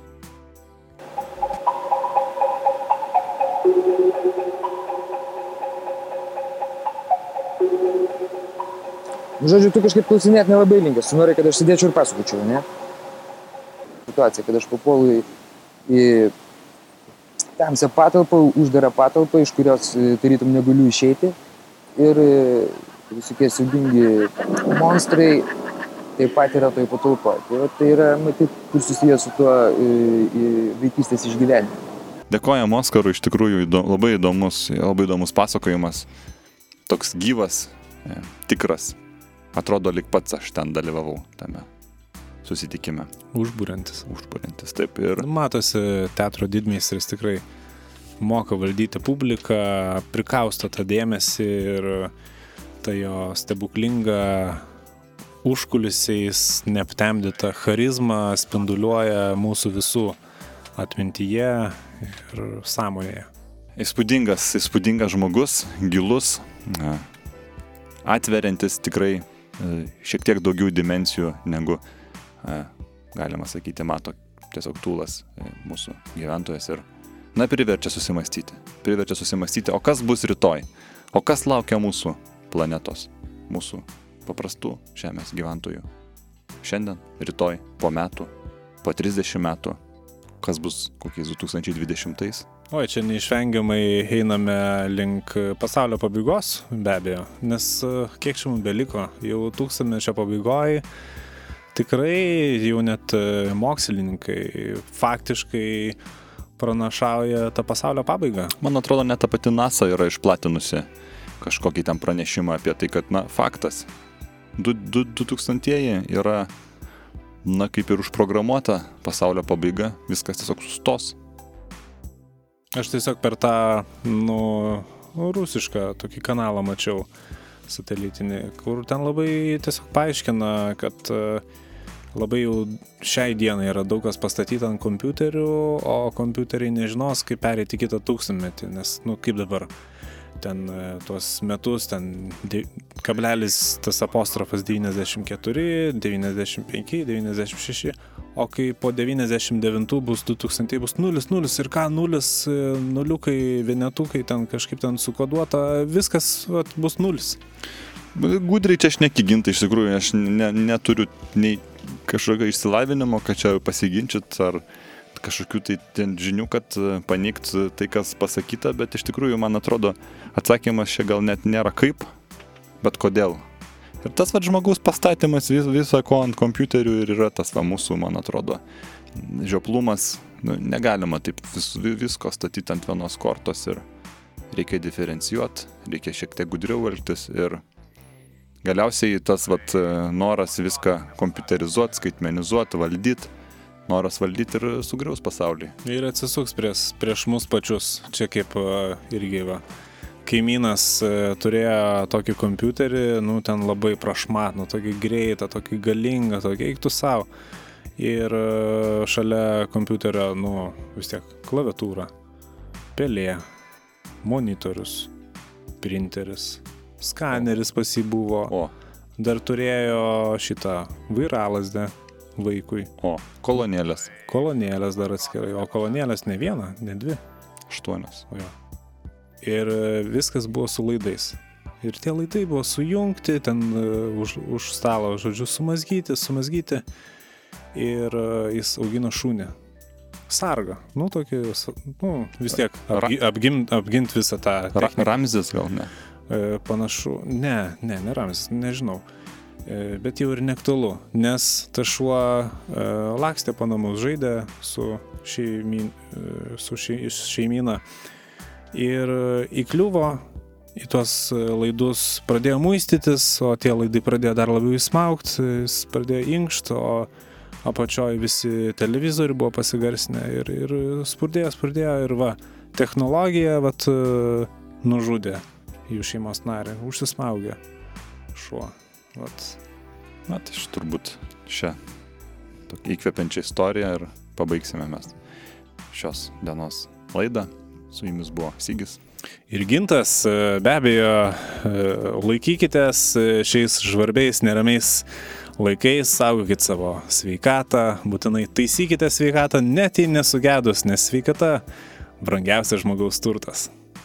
Žodžiu, tu kažkaip klausinėt nelabai linkęs, tu nori, kad aš sėdėčiau ir pasakočiau, ne? Situacija, kad aš papuolu į, į tamsią patalpą, uždarą patalpą, iš kurios e, tarytum negaliu išeiti. Ir e, visokie siubingi monstrai taip pat yra toj patalpoje. Tai, va, tai yra, matyt, kur susijęs su tuo e, vaikystės išgyvenimu. Dėkojam Oskarui, iš tikrųjų įdo, labai, įdomus, labai įdomus pasakojimas. Toks gyvas, tikras. Atrodo, lik pats aš ten dalyvavau tame susitikime. Užbūrintis. Užbūrintis. Taip ir Matosi, teatro didmeistris tikrai moka valdyti publiką, prikausto tą dėmesį ir ta jo stebuklinga užkulisiais neaptemdyta charizma spinduliuoja mūsų visų atmintyje ir sąmonėje. įspūdingas, įspūdingas žmogus, gilus, atveriantis tikrai šiek tiek daugiau dimensijų negu, e, galima sakyti, mato tiesiog tūlas e, mūsų gyventojas ir, na, priverčia susimastyti. Priverčia susimastyti, o kas bus rytoj? O kas laukia mūsų planetos, mūsų paprastų žemės gyventojų? Šiandien, rytoj, po metų, po 30 metų, kas bus kokiais 2020-ais? Oi, čia neišvengiamai einame link pasaulio pabaigos, be abejo, nes e, kiek čia mums beliko, jau tūkstantmečio pabaigoje tikrai jau net e, mokslininkai faktiškai pranašauja tą pasaulio pabaigą. Man atrodo, net ta pati NASA yra išplatinusi kažkokį ten pranešimą apie tai, kad, na, faktas, 2000-ieji yra, na, kaip ir užprogramuota pasaulio pabaiga, viskas tiesiog sustos. Aš tiesiog per tą, nu, rusišką tokį kanalą mačiau satelitinį, kur ten labai tiesiog paaiškina, kad e, labai jau šiai dienai yra daug kas pastatyta ant kompiuterių, o kompiuteriai nežinos, kaip perėti kitą tūkstantmetį, nes, nu, kaip dabar, ten e, tuos metus, ten de, kablelis tas apostrofas 94, 95, 96, o kai po 99 bus 2000 bus 0, 0 ir ką 0, nuliukai, vienetukai ten kažkaip ten sukoduota, viskas vat, bus 0. Gudriai čia aš nekigintai, iš tikrųjų, aš ne, neturiu nei kažkokio išsilavinimo, kad čia pasiginčyt ar kažkokių tai ten žinių, kad panikt tai, kas pasakyta, bet iš tikrųjų, man atrodo, atsakymas čia gal net nėra kaip, bet kodėl. Ir tas vad žmogaus pastatymas vis, viso ko ant kompiuterių ir yra tas va mūsų, man atrodo, žioplumas. Nu, negalima taip vis, visko statyti ant vienos kortos ir reikia diferencijuoti, reikia šiek tiek gudriau elgtis ir galiausiai tas vat, noras viską kompiuterizuoti, skaitmenizuoti, valdyti, noras valdyti ir sugriaus pasaulį. Ir atsisuks prieš, prieš mus pačius, čia kaip irgi va kaimynas turėjo tokį kompiuterį, nu, ten labai prašmatną, tokį greitą, tokį galingą, tokį eiktų savo. Ir šalia kompiuterio, nu, vis tiek klaviatūra, pelė, monitorius, printeris, skaneris pasibuvo. O, Dar turėjo šitą vairalasdę vaikui. o, kolonėlės. Kolonėlės dar atskirai, o kolonėlės ne viena, ne dvi. Aštuonios. O jo. Ir e, viskas buvo su laidais. Ir tie laidai buvo sujungti, ten e, už, už stalo, žodžiu, sumazgyti, sumazgyti. Ir e, jis augino šunį. Sargą. Nu, tokį, nu, vis tiek apgi, apgint, apgint visą tą techniką. Ramzis gal ne. Panašu, ne, ne, neramis, nežinau. E, Bet jau ir neaktualu, nes ta šuo e, lakstė po namus, žaidė su, šeimin, e, su šei, šeimyna ir įkliuvo į tuos laidus, pradėjo muistytis, o tie laidai pradėjo dar labiau įsmaugti, jis pradėjo inkšti, o apačioj visi televizoriai buvo pasigarsinę ir, ir spurdėjo, spurdėjo ir va, technologija vat, nužudė jų šeimos narį, užsismaugė šuo. Vat. Na, tai aš turbūt šią įkvepiančią istoriją ir pabaigsime mes šios dienos laidą. Su jumis buvo Sygis. Ir gintas, e, be abejo, e, laikykitės e, šiais žvarbiais, neramiais laikais, saugokit savo sveikatą, būtinai taisykite sveikatą, net jei nesugedus, nes sveikata brangiausias žmogaus turtas.